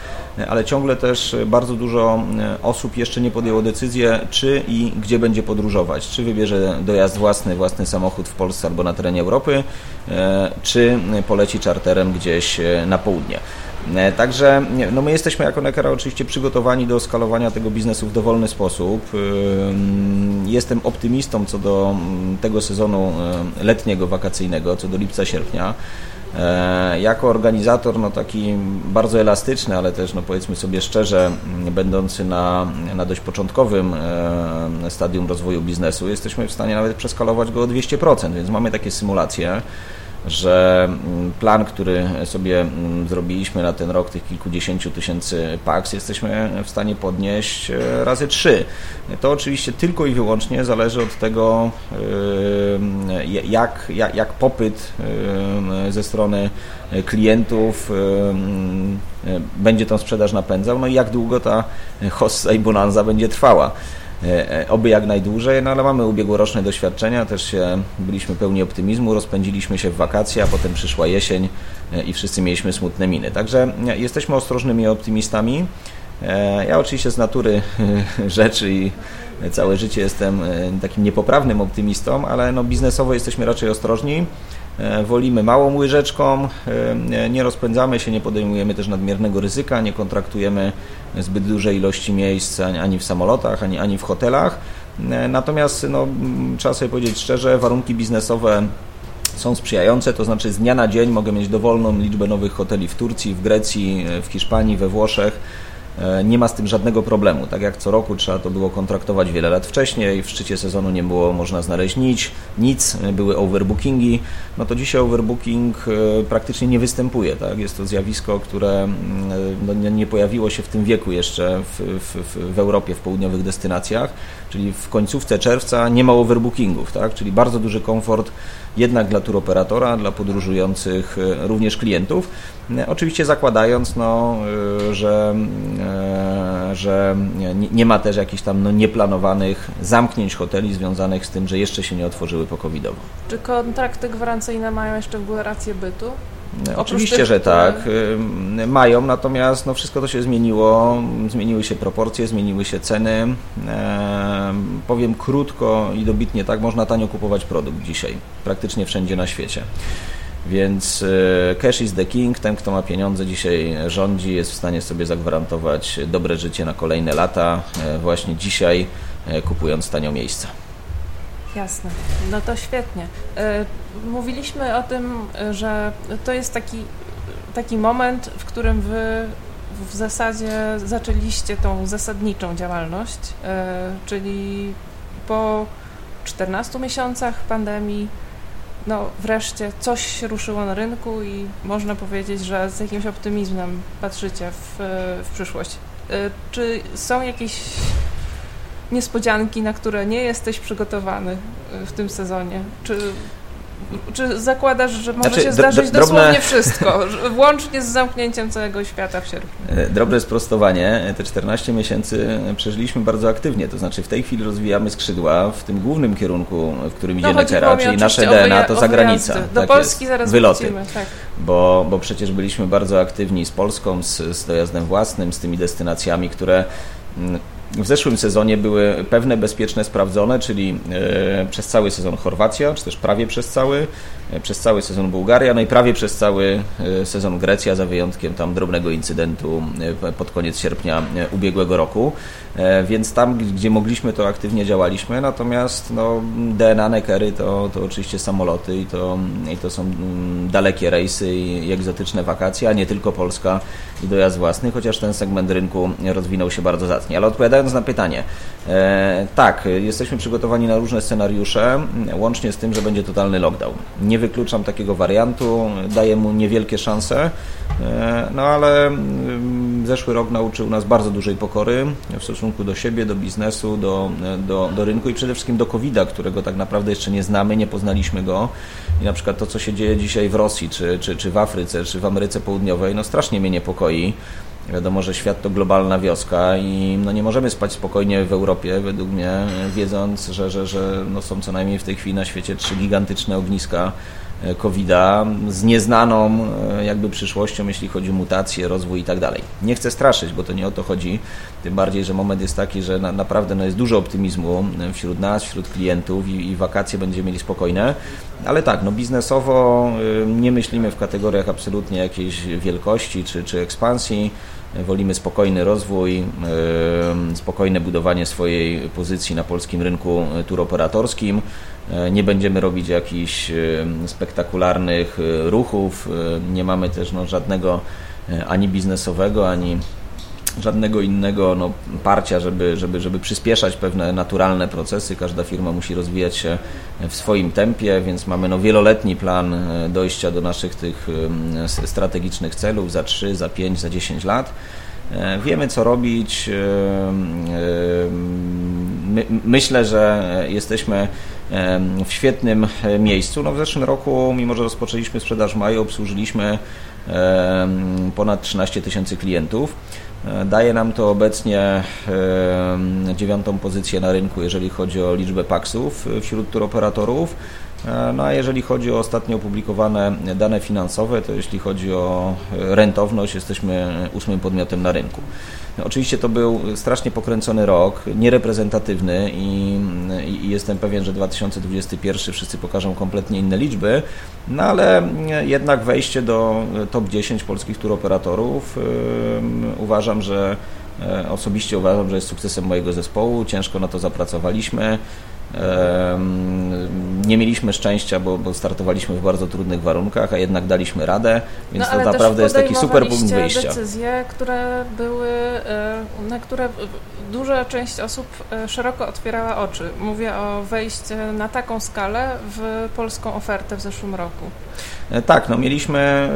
ale ciągle też bardzo dużo osób jeszcze nie podjęło decyzję, czy i gdzie będzie podróżować. Czy wybierze dojazd własny, własny samochód w Polsce albo na terenie Europy, e, czy poleci czarterem gdzieś e, na południe. E, także no my jesteśmy jako Nekera oczywiście przygotowani do skalowania tego biznesu w dowolny sposób. Jestem optymistą co do tego sezonu letniego, wakacyjnego, co do lipca, sierpnia. E, jako organizator no taki bardzo elastyczny, ale też no powiedzmy sobie szczerze, będący na, na dość początkowym stadium rozwoju biznesu, jesteśmy w stanie nawet przeskalować go o 200%, więc mamy takie symulacje że mm, plan, który sobie mm, zrobiliśmy na ten rok, tych kilkudziesięciu tysięcy paks, jesteśmy w stanie podnieść e, razy trzy. To oczywiście tylko i wyłącznie zależy od tego, e, jak, jak, jak popyt e, ze strony klientów będzie tą sprzedaż napędzał, no i jak długo ta hossa i bonanza będzie trwała. E, e, oby jak najdłużej, no ale mamy ubiegłoroczne doświadczenia, też się, byliśmy pełni optymizmu, rozpędziliśmy się w wakacje, a potem przyszła jesień e, i wszyscy mieliśmy smutne miny. Także jesteśmy ostrożnymi optymistami. Ja oczywiście z natury rzeczy i całe życie jestem takim niepoprawnym optymistą, ale no biznesowo jesteśmy raczej ostrożni. E, wolimy małą łyżeczką, e, nie rozpędzamy się, nie podejmujemy też nadmiernego ryzyka, nie kontraktujemy zbyt dużej ilości miejsc ani w samolotach, ani, ani w hotelach. E, natomiast no, trzeba sobie powiedzieć szczerze, warunki biznesowe są sprzyjające, to znaczy z dnia na dzień mogę mieć dowolną liczbę nowych hoteli w Turcji, w Grecji, w Hiszpanii, we Włoszech nie ma z tym żadnego problemu. Tak jak co roku trzeba to było kontraktować wiele lat wcześniej, w szczycie sezonu nie było można znaleźć nic, nic były overbookingi, no to dzisiaj overbooking e, praktycznie nie występuje. Tak? Jest to zjawisko, które mm, no, nie pojawiło się w tym wieku jeszcze w, w, w Europie, w południowych destynacjach, czyli w końcówce czerwca nie ma overbookingów, tak? czyli bardzo duży komfort jednak dla turoperatora, dla podróżujących e, również klientów. E, oczywiście zakładając, no, e, że, że nie ma też jakichś tam no, nieplanowanych zamknięć hoteli związanych z tym, że jeszcze się nie otworzyły po covidowo. Czy kontrakty gwarancyjne mają jeszcze w ogóle rację bytu? Oczywiście, tych, że tak. Mają, natomiast no, wszystko to się zmieniło. Zmieniły się proporcje, zmieniły się ceny. powiem krótko i dobitnie tak, można tanio kupować produkt dzisiaj, praktycznie wszędzie na świecie. Więc e, cash is the king. Ten, kto ma pieniądze, dzisiaj rządzi, jest w stanie sobie zagwarantować dobre życie na kolejne lata, e, właśnie dzisiaj e, kupując tanio miejsca. Jasne, no to świetnie. E, mówiliśmy o tym, że to jest taki, taki moment, w którym wy w zasadzie zaczęliście tą zasadniczą działalność, e, czyli po 14 miesiącach pandemii, no wreszcie coś ruszyło na rynku i można powiedzieć, że z jakimś optymizmem patrzycie w, w przyszłość. Czy są jakieś niespodzianki, na które nie jesteś przygotowany y, w tym sezonie? Czy, czy zakładasz, że może znaczy, się zdarzyć drobne... dosłownie wszystko, włącznie z zamknięciem całego świata w sierpniu? E, drobne sprostowanie. Te 14 miesięcy przeżyliśmy bardzo aktywnie, to znaczy w tej chwili rozwijamy skrzydła w tym głównym kierunku, w którym idzie no, Nekera, czyli nasze DNA to zagranica. Do tak Polski jest, zaraz wyloty. Wrócimy, tak. Bo, bo przecież byliśmy bardzo aktywni z Polską, z, z dojazdem własnym, z tymi destynacjami, które w zeszłym sezonie były pewne bezpieczne, sprawdzone, czyli przez cały sezon Chorwacja, czy też prawie przez cały, przez cały sezon Bułgaria, no i prawie przez cały sezon Grecja, za wyjątkiem tam drobnego incydentu pod koniec sierpnia ubiegłego roku. Więc tam, gdzie mogliśmy, to aktywnie działaliśmy, natomiast no, DNA Nekery to, to oczywiście samoloty i to, i to są mm, dalekie rejsy i egzotyczne wakacje, a nie tylko Polska i dojazd własny, chociaż ten segment rynku rozwinął się bardzo zacnie. Ale odpowiadając na pytanie, e, tak, jesteśmy przygotowani na różne scenariusze, łącznie z tym, że będzie totalny lockdown. Nie wykluczam takiego wariantu, daję mu niewielkie szanse, e, no ale mm, zeszły rok nauczył nas bardzo dużej pokory w stosunku do siebie, do biznesu, do, do, do rynku i przede wszystkim do COVID-a, którego tak naprawdę jeszcze nie znamy, nie poznaliśmy go. I na przykład to, co się dzieje dzisiaj w Rosji, czy, czy, czy w Afryce, czy w Ameryce Południowej, no strasznie mnie niepokoi. Wiadomo, że świat to globalna wioska i no nie możemy spać spokojnie w Europie, według mnie, wiedząc, że, że, że no są co najmniej w tej chwili na świecie trzy gigantyczne ogniska E, COVID-a z nieznaną e, jakby przyszłością, jeśli chodzi o mutacje, rozwój i tak dalej. Nie chcę straszyć, bo to nie o to chodzi, tym bardziej, że moment jest taki, że na, naprawdę no jest dużo optymizmu e, wśród nas, wśród klientów i, i wakacje będziemy mieli spokojne, ale tak, no biznesowo nie myślimy w kategoriach absolutnie jakiejś wielkości czy, czy ekspansji, wolimy spokojny rozwój, spokojne budowanie swojej pozycji na polskim rynku turoperatorskim. E, nie będziemy robić jakichś spektakularnych e, ruchów, e, nie mamy też no, żadnego ani biznesowego, ani żadnego innego no, parcia, żeby, żeby, żeby przyspieszać pewne naturalne procesy. Każda firma musi rozwijać się w swoim tempie, więc mamy no, wieloletni plan dojścia do naszych tych strategicznych celów za 3, za 5, za 10 lat. Wiemy, co robić. myślę, że jesteśmy w świetnym e, miejscu. No w zeszłym roku, mimo że rozpoczęliśmy sprzedaż w maju, obsłużyliśmy ponad 13 tysięcy klientów. E, daje nam to obecnie dziewiątą pozycję na rynku, jeżeli chodzi o liczbę paksów e, wśród turoperatorów. No a jeżeli chodzi o ostatnio opublikowane dane finansowe, to jeśli chodzi o rentowność, jesteśmy ósmym podmiotem na rynku. Oczywiście to był strasznie pokręcony rok, niereprezentatywny i, i, jestem pewien, że 2021 wszyscy pokażą kompletnie inne liczby, no ale jednak wejście do top 10 polskich turoperatorów yy, uważam, że e, Osobiście uważam, że jest sukcesem mojego zespołu. Ciężko na to zapracowaliśmy. Nie mieliśmy szczęścia, bo, bo, startowaliśmy w bardzo trudnych warunkach, a jednak daliśmy radę, więc no, to naprawdę jest taki super punkt wyjścia. decyzje, które były, na które duża część osób e, szeroko otwierała oczy. Mówię o wejściu na taką skalę w polską ofertę w zeszłym roku. E, tak, no mieliśmy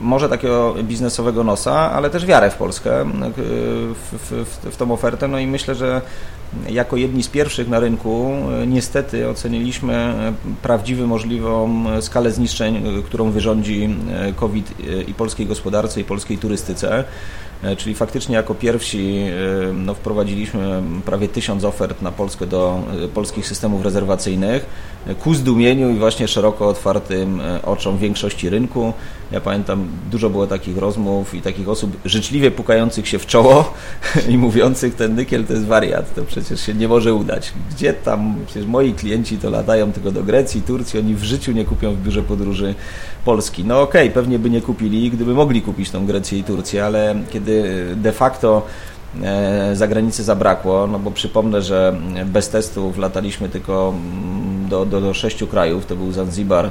może takiego biznesowego nosa, ale też wiarę w Polskę, w, w, w tą ofertę, no i myślę, że jako jedni z pierwszych na rynku e, niestety oceniliśmy e, prawdziwie możliwą e, skalę zniszczeń, którą wyrządzi COVID i polskiej gospodarce i polskiej turystyce. Czyli faktycznie jako pierwsi no, wprowadziliśmy prawie tysiąc ofert na Polskę do polskich systemów rezerwacyjnych ku zdumieniu i właśnie szeroko otwartym oczom większości rynku. Ja pamiętam, dużo było takich rozmów i takich osób życzliwie pukających się w czoło i mówiących, ten nykiel to jest wariat, to przecież się nie może udać. Gdzie tam, przecież moi klienci to latają tylko do Grecji, Turcji, oni w życiu nie kupią w biurze podróży Polski. No okej, okay, pewnie by nie kupili, gdyby mogli kupić tą Grecję i Turcję, ale kiedy de facto e, zagranicy zabrakło, no bo przypomnę, że bez testów lataliśmy tylko mm, do, do, do sześciu krajów, to był Zanzibar,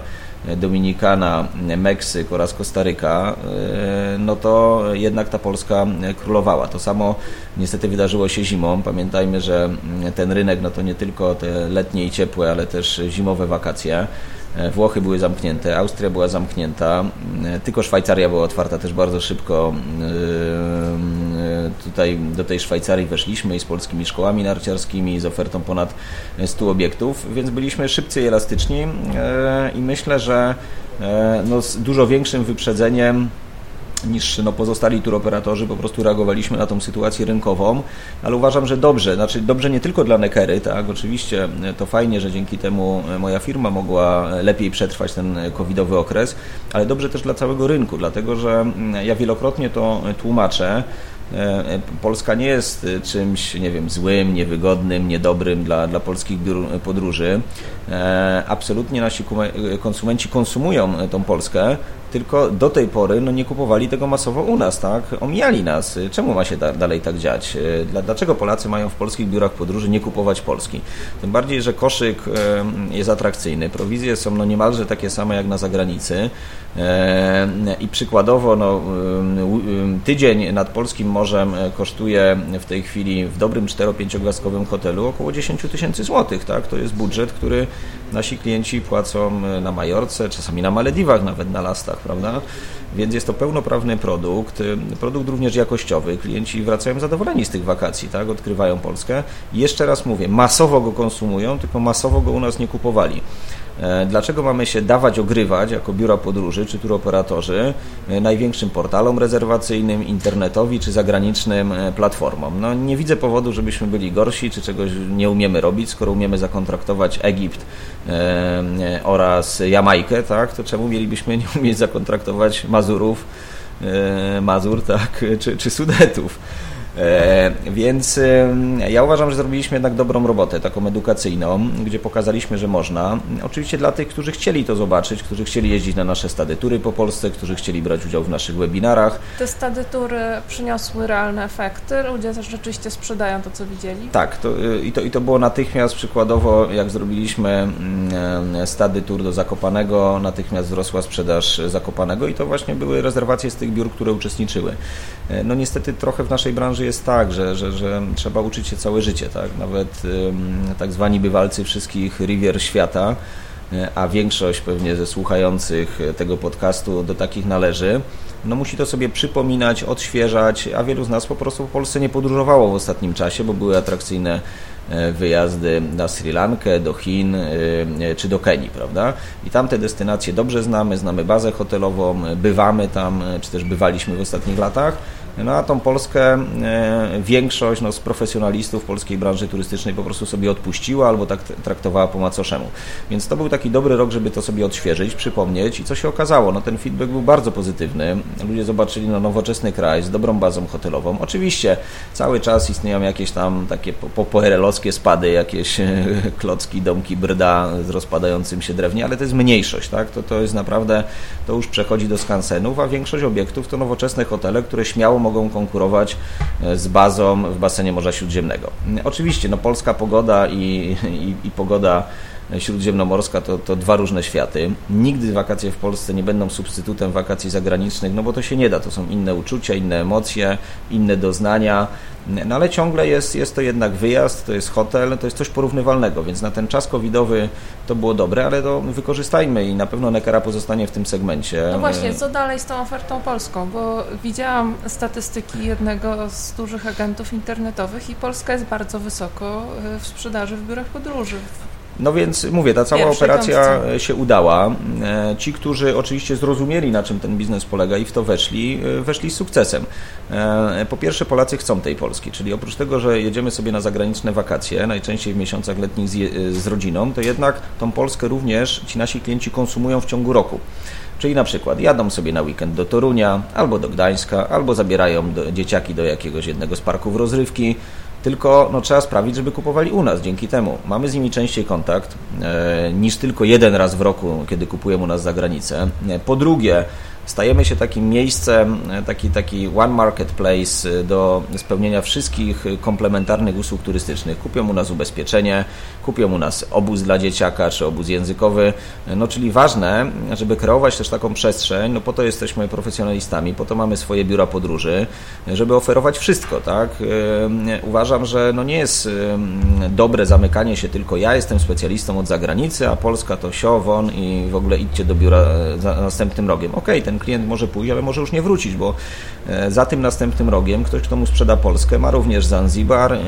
Dominikana, Meksyk oraz Kostaryka, e, no to jednak ta Polska królowała. To samo niestety wydarzyło się zimą. Pamiętajmy, że ten rynek no to nie tylko te letnie i ciepłe, ale też zimowe wakacje. E, Włochy były zamknięte, Austria była zamknięta, e, tylko Szwajcaria była otwarta też bardzo szybko. Tutaj do tej Szwajcarii weszliśmy i z polskimi szkołami narciarskimi, z ofertą ponad 100 obiektów, więc byliśmy szybcy i elastyczni i myślę, że no, z dużo większym wyprzedzeniem niż no, pozostali turoperatorzy, po prostu reagowaliśmy na tą sytuację rynkową, ale uważam, że dobrze, znaczy dobrze nie tylko dla Nekery, tak, oczywiście to fajnie, że dzięki temu moja firma mogła lepiej przetrwać ten covidowy okres, ale dobrze też dla całego rynku, dlatego że ja wielokrotnie to tłumaczę, E, Polska nie jest e, czymś, nie wiem, złym, niewygodnym, niedobrym dla, dla polskich biur podróży. E, absolutnie nasi konsumenci konsumują tą Polskę, tylko do tej pory no, nie kupowali tego masowo u nas, tak? Omijali nas. Czemu ma się da dalej tak dziać? Dlaczego Polacy mają w polskich biurach podróży nie kupować Polski? Tym bardziej, że koszyk jest atrakcyjny. Prowizje są no, niemalże takie same jak na zagranicy. I przykładowo no, tydzień nad polskim morzem kosztuje w tej chwili w dobrym 4-5 gwiazdkowym hotelu około 10 tysięcy złotych. Tak? To jest budżet, który nasi klienci płacą na Majorce, czasami na Malediwach, nawet na lastach, prawda? Więc jest to pełnoprawny produkt, produkt również jakościowy. Klienci wracają zadowoleni z tych wakacji, tak? odkrywają Polskę. Jeszcze raz mówię, masowo go konsumują, tylko masowo go u nas nie kupowali. E, dlaczego mamy się dawać ogrywać jako biura podróży czy turoperatorzy e, największym portalom rezerwacyjnym, internetowi czy zagranicznym e, platformom? No, nie widzę powodu, żebyśmy byli gorsi czy czegoś nie umiemy robić, skoro umiemy zakontraktować Egipt oraz Jamajkę, tak, to czemu mielibyśmy nie umieć zakontraktować Mazurów, Mazur, tak, czy, czy Sudetów? E, więc ja uważam, że zrobiliśmy jednak dobrą robotę, taką edukacyjną, gdzie pokazaliśmy, że można. Oczywiście dla tych, którzy chcieli to zobaczyć, którzy chcieli jeździć na nasze stady tury po Polsce, którzy chcieli brać udział w naszych webinarach. Te stady tury przyniosły realne efekty, ludzie też rzeczywiście sprzedają to, co widzieli. Tak, to, y, i, to, i to było natychmiast przykładowo, jak zrobiliśmy mm, stady tur do Zakopanego, natychmiast wzrosła sprzedaż Zakopanego i to właśnie były rezerwacje z tych biur, które uczestniczyły. E, no niestety trochę w naszej branży jest tak, że, że, że trzeba uczyć się całe życie, tak? Nawet tak zwani bywalcy wszystkich rivier świata, e, a większość pewnie ze słuchających tego podcastu do takich należy, no musi to sobie przypominać, odświeżać, a wielu z nas po prostu w Polsce nie podróżowało w ostatnim czasie, bo były atrakcyjne e, wyjazdy na Sri Lankę, do Chin czy do Kenii, prawda? I tam te destynacje dobrze znamy, znamy bazę hotelową, bywamy tam, czy też bywaliśmy w ostatnich latach no a tą Polskę e, większość no, z profesjonalistów polskiej branży turystycznej po prostu sobie odpuściła albo tak traktowała po macoszemu. Więc to był taki dobry rok, żeby to sobie odświeżyć, przypomnieć i co się okazało? No ten feedback był bardzo pozytywny. Ludzie zobaczyli no, nowoczesny kraj z dobrą bazą hotelową. Oczywiście cały czas istnieją jakieś tam takie popoerelowskie spady, jakieś klocki, domki, brda z rozpadającym się drewnie, ale to jest mniejszość, tak? To, to jest naprawdę, to już przechodzi do skansenów, a większość obiektów to nowoczesne hotele, które śmiało mogą konkurować e, z bazą w basenie Morza Śródziemnego. Oczywiście no, polska pogoda i, i, i pogoda śródziemnomorska to, to dwa różne światy. Nigdy wakacje w Polsce nie będą substytutem wakacji zagranicznych, no bo to się nie da. To są inne uczucia, inne emocje, inne doznania. No ale ciągle jest, jest to jednak wyjazd, to jest hotel, to jest coś porównywalnego, więc na ten czas covidowy to było dobre, ale to wykorzystajmy i na pewno Nekara pozostanie w tym segmencie. No właśnie, co dalej z tą ofertą polską? Bo widziałam statystyki jednego z dużych agentów internetowych i Polska jest bardzo wysoko w sprzedaży w biurach podróży. No więc mówię, ta cała operacja się udała. E, ci, którzy oczywiście zrozumieli, na czym ten biznes polega i w to weszli, e, weszli z sukcesem. E, po pierwsze, Polacy chcą tej Polski, czyli oprócz tego, że jedziemy sobie na zagraniczne wakacje, najczęściej w miesiącach letnich z, z rodziną, to jednak tą Polskę również ci nasi klienci konsumują w ciągu roku. Czyli na przykład jadą sobie na weekend do Torunia, albo do Gdańska, albo zabierają do, dzieciaki do jakiegoś jednego z parków rozrywki, tylko no, trzeba sprawić, żeby kupowali u nas. Dzięki temu mamy z nimi częściej kontakt e, niż tylko jeden raz w roku, kiedy kupują u nas za granicę. E, po drugie, stajemy się takim miejscem, e, taki, taki one marketplace e, do spełnienia wszystkich komplementarnych usług turystycznych. Kupią u nas ubezpieczenie, kupią u nas obóz dla dzieciaka czy obóz językowy. E, no, czyli ważne, żeby kreować też taką przestrzeń, no po to jesteśmy profesjonalistami, po to mamy swoje biura podróży, żeby oferować wszystko, tak? Uważam, że no nie jest dobre zamykanie się tylko ja jestem specjalistą od zagranicy, a Polska to siowon i w ogóle idźcie do biura za następnym rogiem. Okej, okay, ten ten klient może pójść, ale może już nie wrócić, bo e, za tym następnym rogiem ktoś, kto mu sprzeda Polskę, ma również Zanzibar e,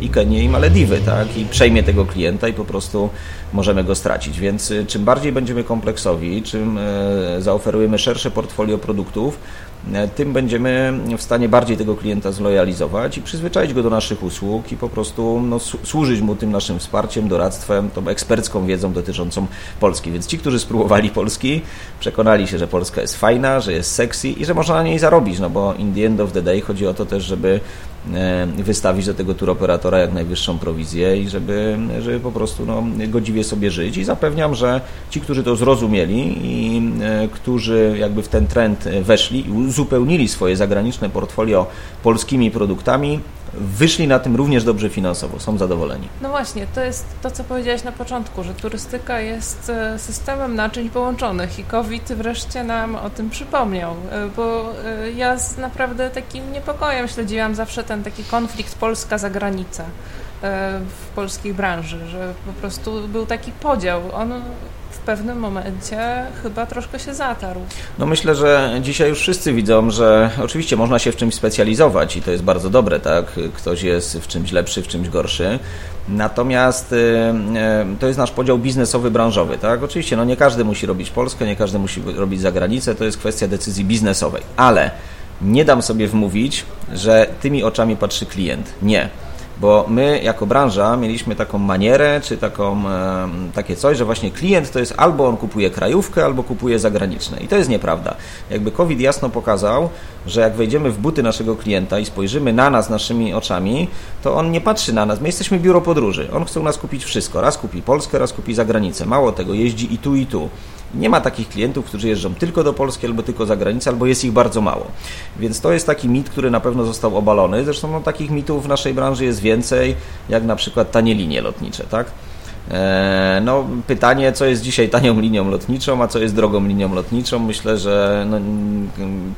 i Kenię i Malediwy, tak? I przejmie tego klienta i po prostu możemy go stracić. Więc e, czym bardziej będziemy kompleksowi, czym zaoferujemy szersze portfolio produktów, tym będziemy w stanie bardziej tego klienta zlojalizować i przyzwyczaić go do naszych usług i po prostu no, służyć mu tym naszym wsparciem, doradztwem, tą ekspercką wiedzą dotyczącą Polski. Więc ci, którzy spróbowali Polski, przekonali się, że Polska jest fajna, że jest sexy i że można na niej zarobić, no bo in the end of the day chodzi o to też, żeby e, wystawić do tego turoperatora jak najwyższą prowizję i żeby, żeby po prostu no, godziwie sobie żyć. I zapewniam, że ci, którzy to zrozumieli i e, którzy jakby w ten trend weszli i uzupełnili swoje zagraniczne portfolio polskimi produktami, wyszli na tym również dobrze finansowo, są zadowoleni. No właśnie, to jest to, co powiedziałeś na początku, że turystyka jest e, systemem naczyń połączonych i COVID wreszcie nam o tym przypomniał, e, bo e, ja z naprawdę takim niepokojem śledziłam zawsze ten taki konflikt Polska-zagranica w polskiej branży, że po prostu był taki podział. On pewnym momencie chyba troszkę się zatarł. No myślę, że dzisiaj już wszyscy widzą, że oczywiście można się w czymś specjalizować i to jest bardzo dobre, tak? Ktoś jest w czymś lepszy, w czymś gorszy. Natomiast y, y, to jest nasz podział biznesowy, branżowy, tak? Oczywiście, no nie każdy musi robić Polskę, nie każdy musi robić za granicę, to jest kwestia decyzji biznesowej, ale nie dam sobie wmówić, że tymi oczami patrzy klient. Nie bo my jako branża mieliśmy taką manierę, czy taką, takie coś, że właśnie klient to jest albo on kupuje krajówkę, albo kupuje zagraniczne. I to jest nieprawda. Jakby COVID jasno pokazał, że jak wejdziemy w buty naszego klienta i spojrzymy na nas naszymi oczami, to on nie patrzy na nas. My jesteśmy biuro podróży. On chce u nas kupić wszystko. Raz kupi Polskę, raz kupi zagranicę. Mało tego, jeździ i tu, i tu. Nie ma takich klientów, którzy jeżdżą tylko do Polski albo tylko za granicę, albo jest ich bardzo mało. Więc to jest taki mit, który na pewno został obalony. Zresztą no, takich mitów w naszej branży jest więcej, jak na przykład tanie linie lotnicze, tak? E, no, pytanie, co jest dzisiaj tanią linią lotniczą, a co jest drogą linią lotniczą. Myślę, że no,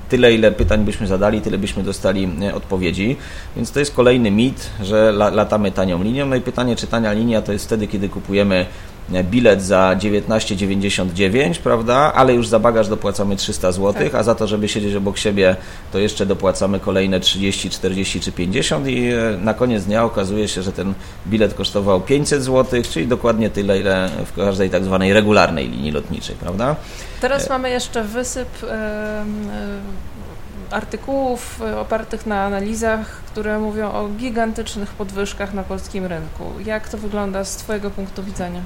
tyle, ile pytań byśmy zadali, tyle byśmy dostali e, odpowiedzi. Więc to jest kolejny mit, że latamy tanią linią. No i pytanie, czy tania linia to jest wtedy, kiedy kupujemy bilet za 19,99, prawda? Ale już za bagaż dopłacamy 300 zł, tak. a za to, żeby siedzieć obok siebie, to jeszcze dopłacamy kolejne 30, 40 czy 50 i e, na koniec dnia okazuje się, że ten bilet kosztował 500 zł, czyli dokładnie tyle, ile w każdej tak zwanej regularnej linii lotniczej, prawda? Teraz e, mamy jeszcze wysyp artykułów opartych na analizach, które mówią o gigantycznych podwyżkach na polskim rynku. Jak to wygląda z Twojego punktu widzenia?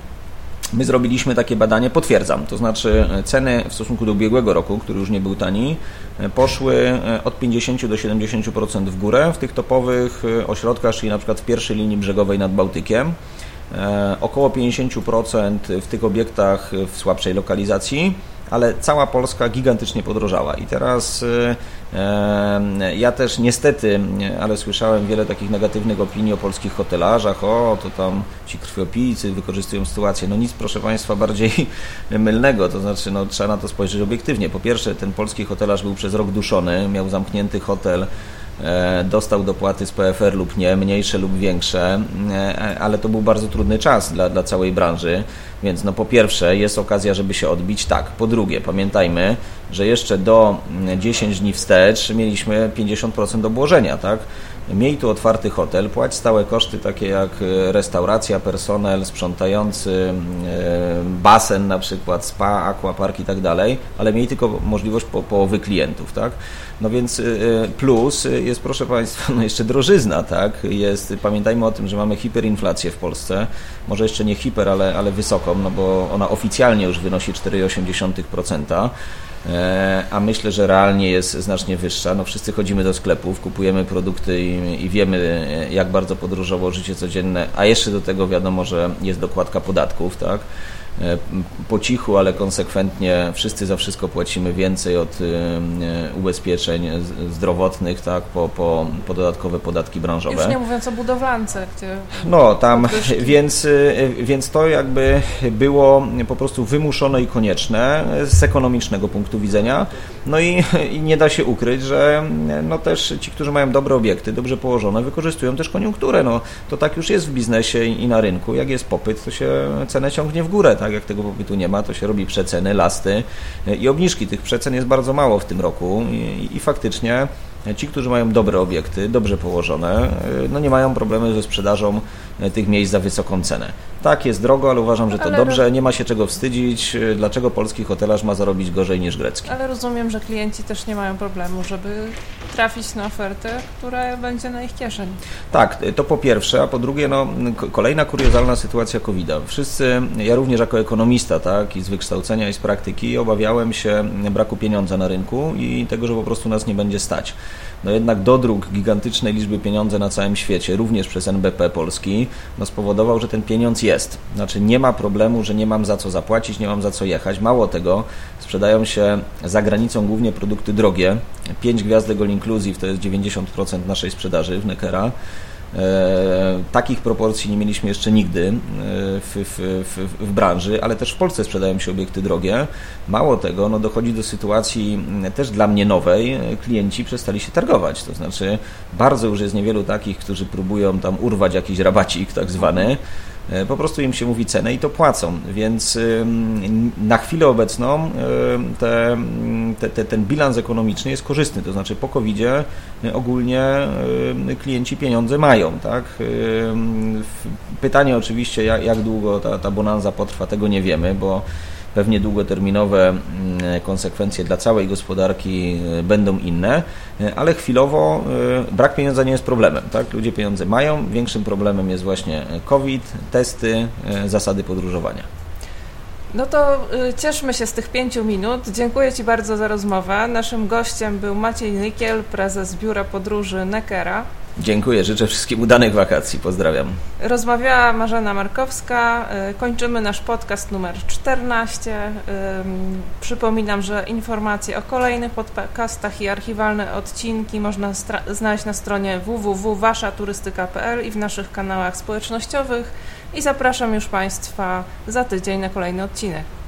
My zrobiliśmy takie badanie, potwierdzam, to znaczy e, ceny w stosunku do ubiegłego roku, który już nie był tani, e, poszły e, od 50 do 70% w górę w tych topowych ośrodkach, czyli na przykład w pierwszej linii brzegowej nad Bałtykiem. Około 50% w tych obiektach w słabszej lokalizacji ale cała Polska gigantycznie podrożała. I teraz e, ja też niestety, ale słyszałem wiele takich negatywnych opinii o polskich hotelarzach, o to tam ci krwiopijcy wykorzystują sytuację. No nic, proszę Państwa, bardziej mylnego, to znaczy no, trzeba na to spojrzeć obiektywnie. Po pierwsze, ten polski hotelarz był przez rok duszony, miał zamknięty hotel, dostał dopłaty z PFR lub nie, mniejsze lub większe, e, ale to był bardzo trudny czas dla, dla całej branży, więc no po pierwsze jest okazja, żeby się odbić, tak. Po drugie, pamiętajmy, że jeszcze do 10 dni wstecz mieliśmy 50% obłożenia, tak? Miej tu otwarty hotel, płać stałe koszty takie jak e, restauracja, personel, sprzątający, basen na przykład, spa, aquapark i tak dalej, ale miej tylko możliwość po, połowy klientów, tak? No więc y, plus jest, proszę Państwa, no jeszcze drożyzna, tak? Jest, pamiętajmy o tym, że mamy hiperinflację w Polsce, może jeszcze nie hiper, ale, ale wysoką, no bo ona oficjalnie już wynosi 4,8%. E, a myślę, że realnie jest znacznie wyższa. No wszyscy chodzimy do sklepów, kupujemy produkty i, i, wiemy, jak bardzo podróżowo życie codzienne, a jeszcze do tego wiadomo, że jest dokładka podatków, tak? E, po cichu, ale konsekwentnie wszyscy za wszystko płacimy więcej od e, ubezpieczeń zdrowotnych, tak, po, po, po dodatkowe podatki branżowe. Już nie mówiąc o budowlance, gdzie... No, tam, więc, e, więc to jakby było po prostu wymuszone i konieczne z ekonomicznego punktu widzenia. No i, i nie da się ukryć, że no też ci, którzy mają dobre obiekty, dobrze położone, wykorzystują też koniunkturę. No, to tak już jest w biznesie i na rynku. Jak jest popyt, to się cenę ciągnie w górę, tak? Jak tego popytu nie ma, to się robi przeceny, lasty i obniżki. Tych przecen jest bardzo mało w tym roku i, i faktycznie ci, którzy mają dobre obiekty, dobrze położone, no nie mają problemu ze sprzedażą tych miejsc za wysoką cenę. Tak, jest drogo, ale uważam, że to ale dobrze, nie ma się czego wstydzić. Dlaczego polski hotelarz ma zarobić gorzej niż grecki? Ale rozumiem, że klienci też nie mają problemu, żeby trafić na ofertę, która będzie na ich kieszeni. Tak, to po pierwsze, a po drugie, no, kolejna kuriozalna sytuacja COVID-a. Wszyscy, ja również jako ekonomista, tak, i z wykształcenia i z praktyki, obawiałem się braku pieniądza na rynku i tego, że po prostu nas nie będzie stać. No jednak dodruk gigantycznej liczby pieniądza na całym świecie, również przez NBP Polski, no spowodował, że ten pieniądz jest. Znaczy nie ma problemu, że nie mam za co zapłacić, nie mam za co jechać. Mało tego, sprzedają się za granicą głównie produkty drogie. 5 gwiazdek all inclusive to jest 90% naszej sprzedaży w Neckera. E, takich proporcji nie mieliśmy jeszcze nigdy e, w, w, w, w, branży, ale też w Polsce sprzedają się obiekty drogie. Mało tego, no dochodzi do sytuacji też dla mnie nowej, klienci przestali się targować, to znaczy bardzo już jest niewielu takich, którzy próbują tam urwać jakiś rabacik tak zwany, po prostu im się mówi cenę i to płacą, więc na chwilę obecną te, te, ten bilans ekonomiczny jest korzystny, to znaczy po covid e, ogólnie klienci pieniądze mają. Tak? Pytanie oczywiście, jak, jak długo ta, ta bonanza potrwa, tego nie wiemy, bo pewnie długoterminowe mm, konsekwencje dla całej gospodarki e, będą inne, e, ale chwilowo e, brak pieniądza nie jest problemem. Tak? Ludzie pieniądze mają, większym problemem jest właśnie COVID, testy, zasady podróżowania. No to cieszmy się z tych pięciu minut. Dziękuję Ci bardzo za rozmowę. Naszym gościem był Maciej Nykiel, prezes Biura Podróży Neckera. Dziękuję, życzę wszystkim udanych wakacji. Pozdrawiam. Rozmawiała Marzena Markowska. Y, kończymy nasz podcast numer 14. Przypominam, że informacje o kolejnych podcastach i archiwalne odcinki można znaleźć na stronie www.waszaturystyka.pl i w naszych kanałach społecznościowych. I zapraszam już Państwa za tydzień na kolejny odcinek.